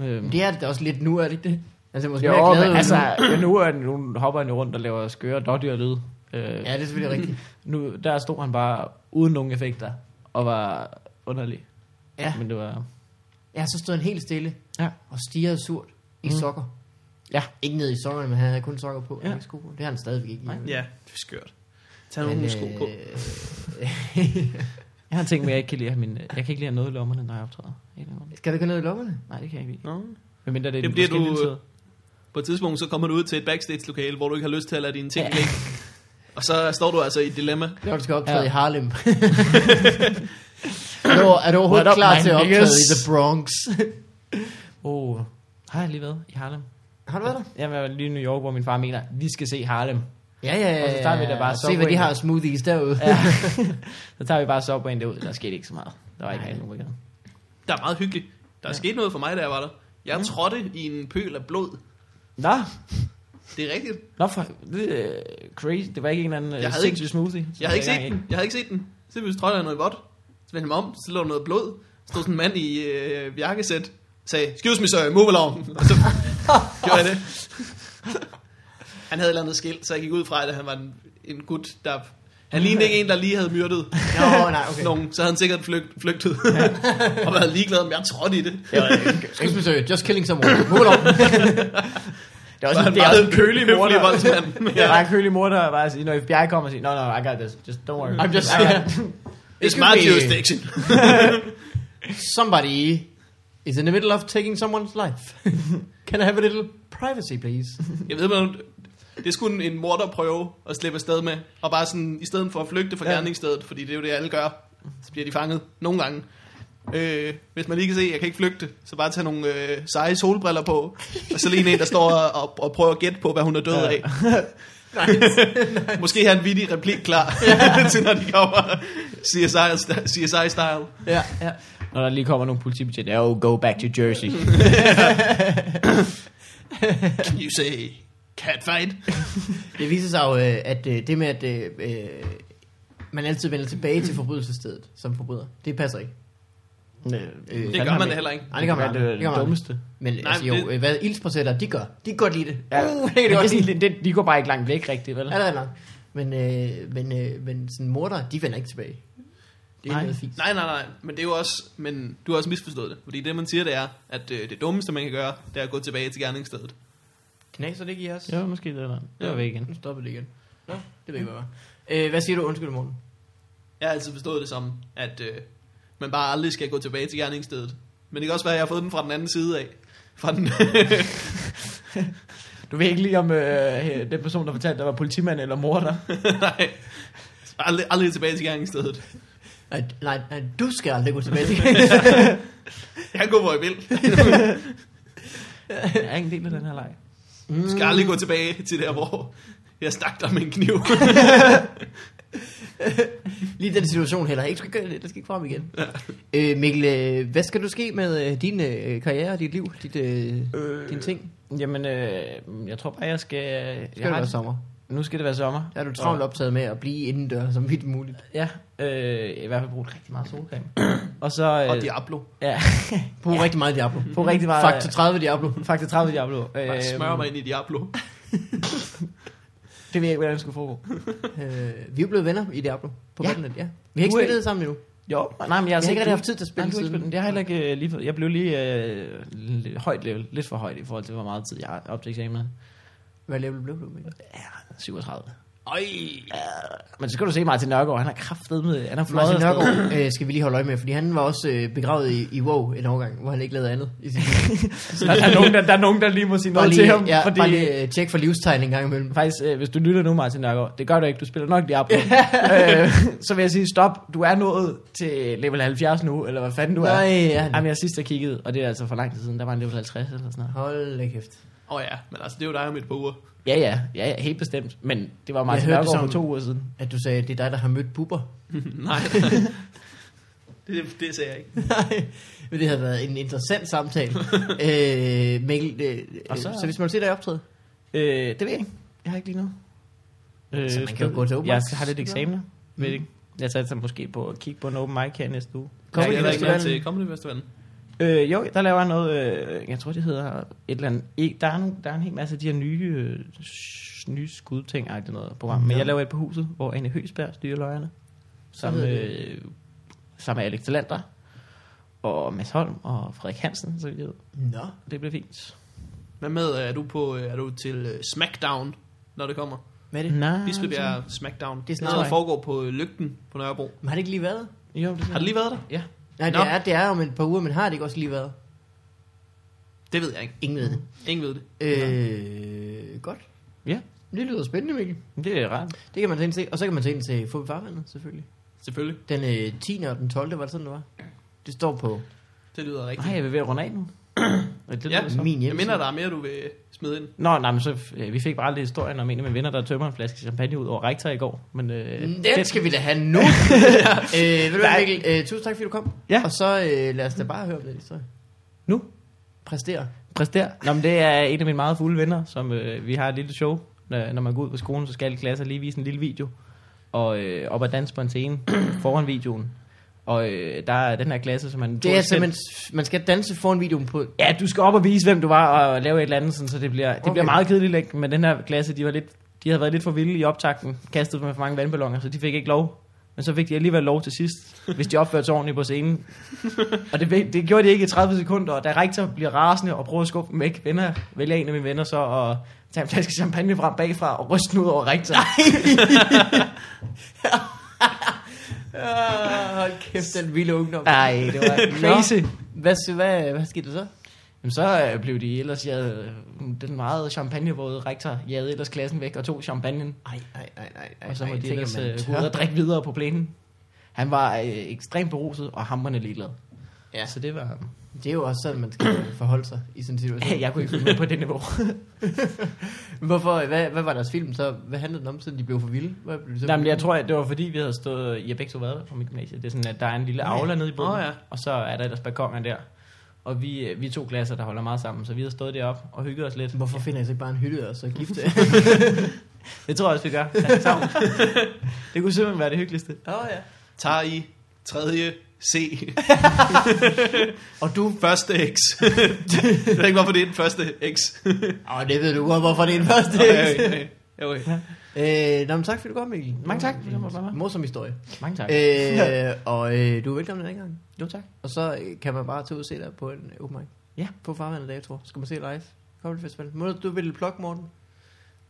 Øhm, Det er det da også lidt nu, er det ikke det? Altså, måske jo, mere glad men altså, nu. nu, er, nu hopper han jo rundt og laver skøre dårdyr-lyd. Øh, Ja, det er selvfølgelig rigtigt. nu, der stod han bare uden nogen effekter, og var underlig. Ja. Men det var... Ja, så stod han helt stille Ja. og stirrede surt i Mm. sokker. Ja. Ikke ned i sokkerne, men han havde kun sokker på. Ja. Ja. Ikke sko på. Det har han stadigvæk ikke. Nej. Ja, det er skørt. Tag Men, nogle sko på. øh, Jeg har tænkt mig, at jeg ikke kan lide at have min, jeg kan ikke lide at have noget i lommerne, når jeg optræder. Ikke noget. Skal du gå ned i lommerne? Nej, det kan jeg ikke lide. Nå. Men mindre det er Det bliver du- tid. På et tidspunkt, så kommer du ud til et backstage-lokale, hvor du ikke har lyst til at lade dine ting Ja. ligge. Og så står du altså i et dilemma. Når du skal optræde Ja. i Harlem. er, du, er du overhovedet What up, klar til at optræde i The Bronx? Oh, har jeg lige været i Harlem? har du været der? Jeg var lige i New York, hvor min far mener, vi skal se Harlem. Ja, ja, ja. Og så tager vi da bare Se, hvad de har smoothies derude. Ja. så tager vi bare Subway'en derud. Der skete ikke så meget. Der var ikke Nej. nogen gaden. Der er meget hyggeligt. Der er Ja. sket noget for mig, da jeg var der. Jeg Mm. trådte i en pøl af blod. Nå, Det er rigtigt. Nå for, det er crazy. Det var ikke en eller anden Jeg jeg havde sindssyg smoothie. Jeg havde ikke Så set den. Jeg havde ikke set den. Så vi trådte jeg noget vådt. Så vendte jeg mig om, så lå noget blod. Så stod sådan en mand i øh, jakkesæt. Sagde, excuse me sir, move along. Og så gjorde jeg det. Han havde et eller andet skilt, så jeg gik ud fra, at han var en, en gut, der... Han lignede ikke en, der lige havde myrdet Nå, nej, okay. nogen, så havde han sikkert flygt, flygtet. og været ligeglad, om jeg trådte i det. Excuse me, sir. Just killing someone. Move along. Det er Så også, han det er også en kølig mor, høflig der, voldsmand. der er en kølig mor, der bare siger, når FBI kommer og siger, no, no, I got this, just don't worry. I'm just got- It's my jurisdiction. Somebody is in the middle of taking someone's life. Can I have a little privacy, please? Jeg ved, man, Det skulle en, en morder prøve at slippe afsted med, og bare sådan, i stedet for at flygte fra Ja. ja. gerningsstedet, fordi det er jo det, alle gør, så bliver de fanget nogle gange. Øh, hvis man lige kan se, at jeg kan ikke flygte, så bare tage nogle øh, seje solbriller på, og så lige en, der står og, og prøver at gætte på, hvad hun er død Ja. af. Måske har en vittig replik klar, til når de kommer CSI, CSI-style. Ja, ja. Når der lige kommer nogle politibetjente, oh, go back to Jersey. Can you say catfight? Det viser sig jo, øh, at øh, det med, at øh, man altid vender tilbage til forbrydelsesstedet som forbryder, det passer ikke. Øh, Det gør man da heller ikke. Nej, det gør man det, aldrig. det, Det dummeste. Men Nej, altså, jo, det- hvad ildsprocenter, de gør. De kan godt lide det. Ja. Uh, det det, de er godt lide. det, de går bare ikke langt væk rigtigt, vel? Ja, det er nok. Men, øh, men, øh, men sådan morder, de vender ikke tilbage. Det er Nej. fint. Nej, nej, nej, men det er jo også, men du har også misforstået det. Fordi det, man siger, det er, at øh, det dummeste, man kan gøre, det er at gå tilbage til gerningsstedet. Knaser det ikke i os? Jo, måske det er der. Det var Ja. væk igen. Nu stopper det igen. Nå, det ved jeg ikke, hvad var. Øh, hvad siger du? Undskyld, morgen. Jeg har altid forstået det som, at øh, man bare aldrig skal gå tilbage til gerningsstedet. Men det kan også være, at jeg har fået den fra den anden side af. Fra den, Du ved ikke lige om øh, den person, der fortalte, der var politimand eller morder. nej, aldrig, aldrig tilbage til gerningsstedet. Nej, nej, nej, du skal aldrig gå tilbage til Jeg kan gå, hvor jeg vil. Jeg er ikke en del af den her leg. Du skal aldrig gå tilbage til der, hvor jeg stak dig med en kniv. Lige den situation heller ikke. skal, gøre det. det skal ikke frem igen. Øh, Mikkel, øh, hvad skal du ske med øh, din øh, karriere dit liv? Dit, øh, øh. Dine ting? Jamen, øh, jeg tror bare, jeg skal... Skal jeg det har- være sommer? Nu skal det være sommer. Der er du travlt optaget med at blive indendør som vidt muligt. Ja, øh, i hvert fald brugt rigtig meget solcreme. og så... Øh, Og Diablo. Ja, Brug ja. rigtig meget Diablo. på rigtig meget... Faktor 30 Diablo. Faktor 30 Diablo. Øh, smør mig ind i Diablo. Det ved jeg ikke, hvordan det skulle foregå. Øh, vi er blevet venner i Diablo på Ja. ja. ja. Vi har ikke spillet sammen endnu. Jo, nej, men jeg Jeg har ikke rigtig haft tid til at spille Nej, ikke siden. Jeg har heller ikke øh, lige Jeg blev lige øh, højt level. Lidt for højt i forhold til, hvor meget tid jeg har op til eksamen. Hvad level blev du, Mikkel? Ja, 37. Øj. Men så skal du se Martin Nørgaard. Han har kraftet med... Han har fløjet Martin. Nørgaard øh, skal vi lige holde øje med, fordi han var også øh, begravet i, i WoW en overgang, hvor han ikke lavede andet. I liv. der, der, er nogen, der, der er nogen, der lige må sige bare noget lige, til ham. ja, fordi, bare lige øh, tjek for livstegn en gang imellem. Faktisk, øh, hvis du lytter nu, Martin Nørgaard, det gør du ikke, du spiller nok Diablo. øh, så vil jeg sige, stop, du er nået til level 70 nu, eller hvad fanden du er. Nej, ja. Jamen, jeg sidst jeg kiggede, og det er altså for lang tid siden, der var en level 50 eller sådan noget. Hold da kæft. Åh oh, ja, men altså, det er jo dig om et par uger. Ja, ja, ja, ja, helt bestemt. Men det var Martin Jeg Nørgaard for som- to uger siden. At du sagde, at det er dig, der har mødt Bubber. Nej. det, det sagde jeg ikke. Nej, men det havde været en interessant samtale. øh, Mikkel, øh, Og så, så- så hvis man vil se dig optræde, Øh, det ved jeg ikke. Jeg har ikke lige noget. Øh, Så man kan jo gå til open Jeg har lidt eksamener. Ved det ikke. Jeg satte måske på at kigge på en open mic her næste uge. Kommer Comedy jeg heller ikke med Festivalen. til Comedy Festivalen? Øh, jo, der laver jeg noget, øh, jeg tror det hedder et eller andet, ikke, der, er nogle, der er en hel masse af de her nye, øh, nye skudting det noget program. Men Ja. jeg laver et på huset, hvor Anne Høsberg styrer hedder med, øh, sammen med Alex Talander og Mads Holm og Frederik Hansen, så vidt jeg ved. Nå. Det bliver fint. Hvad med, er du, på, er du til øh, Smackdown, når det kommer? Hvad er det? Nej, Bispebjerg Smackdown. Det er sådan noget, der foregår på Lygten på Nørrebro. Men har det ikke lige været? Jo, det Har det lige været der? Ja. Nej, det Nå. er, det er om et par uger, men har det ikke også lige været? Det ved jeg ikke. Ingen ved det. Ingen ved det. Øh, godt. Ja, Det lyder spændende, Mikkel. det er rart. Det kan man tage ind til. Og så kan man tage ind til Få Farvandet, selvfølgelig. Selvfølgelig. Den øh, 10. og den 12. var det sådan, det var? Det står på Det lyder rigtigt. Nej, jeg vil ved at runde af nu. Det Ja, som- min Jeg minder, der er mere, du vil smide ind. Nå, nej, men så, øh, vi fik bare lidt historien om en af mine venner, der tømmer en flaske champagne ud over rektor i går. Men, øh, Den skal vi da have nu. øh, ved du. Mikkel? Øh, tusind tak, fordi du kom. Ja. Og så øh, lad os da bare høre om den historie. Nu? Præstere. Præster. Nå, men det er en af mine meget fulde venner, som øh, vi har et lille show. Når, når man går ud på skolen, så skal alle klasser lige vise en lille video. Og øh, op og danse på en scene foran videoen. Og øh, der er den her klasse, som man... Det er simpelthen, man skal danse foran videoen på... Ja, du skal op og vise, hvem du var, og lave et eller andet, sådan, så det bliver, det Okay. bliver meget kedeligt. ikke? Men den her klasse, de, var lidt, de havde været lidt for vilde i optakten, kastet med for mange vandballoner, så de fik ikke lov. Men så fik de alligevel lov til sidst, hvis de opførte sig ordentligt på scenen. Og det, det gjorde de ikke i 30 sekunder, og da rektor bliver rasende og prøver at skubbe dem væk, venner, vælger en af mine venner så at tage en flaske champagne frem bagfra og ryste den ud over rektor. Ah, hold kæft, den vilde ungdom. Nej, det var crazy. Nå, Hvad, hvad, hvad skete der så? Men så øh, blev de ellers jaget, den meget champagnevåde rektor jagede ellers klassen væk og tog champagnen. Ej, ej, ej, ej, ej. Og så må ej, de ellers øh, gå ud og drikke videre på plænen. Han var øh, ekstremt beruset og hamrende ligeglad. Ja. Så det var... Det er jo også sådan, man skal forholde sig i sådan en situation. jeg kunne ikke følge med på det niveau. Hvorfor, hvad, hvad var deres film så? Hvad handlede den om, siden de blev for vilde? Hvad blev de så Nej, men jeg tror, at det var fordi, vi havde stået... I begge to været der på mit gymnasie. Det er sådan, at der er en lille aula nede i bunden. Åh, ja. Og så er der ellers balkonen der. Og vi, vi er to klasser, der holder meget sammen. Så vi har stået deroppe og hygget os lidt. Hvorfor finder jeg så ikke bare en hytte og så gifte? Det tror jeg også, vi gør. Ja, sammen. det kunne simpelthen være det hyggeligste. Åh oh, ja. Tager I tredje C. Og du... Første X. jeg ved ikke, hvorfor det er den første X. Åh, det ved du godt, hvorfor det er den første. Okay, okay. Okay. øh, nå, men tak fordi du kom, Mikkel. Mange tak. Morsom historie. Mange tak. øh, og øh, du er velkommen den gang. Jo, tak. Og så øh, kan man bare tage ud og se dig på en open mic. Ja. På Farvandet Dato. Skal man se live. Comedy Festival. Må du, du vil plukke, Morten?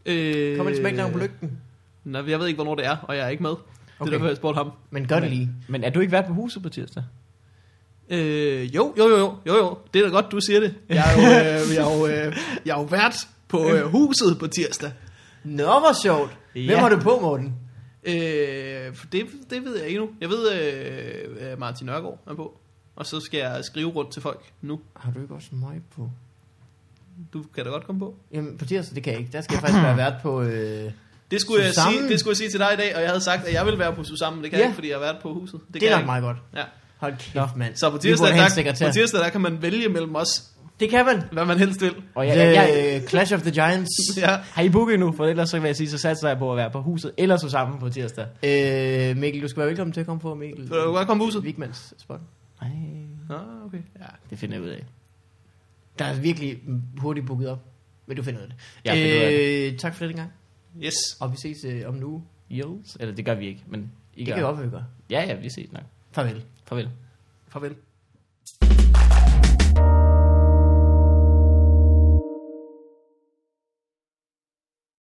Øh, Kommer de smæklang på lygten? Nej, jeg ved ikke, hvornår det er, og jeg er ikke med. Det er Okay. derfor, jeg spurgte ham. Men gør det lige. Men er du ikke været på huset på tirsdag? Øh, jo, jo, jo, jo, jo, jo. Det er da godt, du siger det. Jeg er jo, øh, jeg er jo, øh, jeg er jo vært på øh, huset på tirsdag. Nå, hvor sjovt. Hvem Ja. har du på, Morten? Øh, for det, det ved jeg ikke nu. Jeg ved, øh, øh, Martin Nørgaard er på. Og så skal jeg skrive rundt til folk nu. Har du ikke også mig på? Du kan da godt komme på. Jamen, på tirsdag, det kan jeg ikke. Der skal jeg faktisk være vært på... Øh, Det skulle, jeg Susanne. sige, det skulle jeg sige til dig i dag, og jeg havde sagt, at jeg ville være på Susammen. Det kan Ja. jeg ikke, fordi jeg har været på huset. Det, det, er nok ikke. meget godt. Ja. Hold kæft, Nå. mand. Så på tirsdag, der, på tirsdag, der kan man vælge mellem os, Det kan man. hvad man helst vil. Og The jeg, jeg, jeg, Clash of the Giants. Ja. har I booket nu? For ellers så vil jeg sige, så satser jeg på at være på huset, eller så sammen på tirsdag. Øh, Mikkel, du skal være velkommen til at komme på, Mikkel. Så du kan godt komme på huset. Vigmans spot. Nej, Nå, okay. ja, det finder jeg ud af. Der er virkelig hurtigt booket op. Men du finder ud af det. Jeg finder ud af øh, tak for den gang. Yes. Og vi ses øh, om nu. Yes. Eller det gør vi ikke, men I det gør. kan vi godt. Ja, ja, vi ses nok. Farvel. Farvel. Farvel.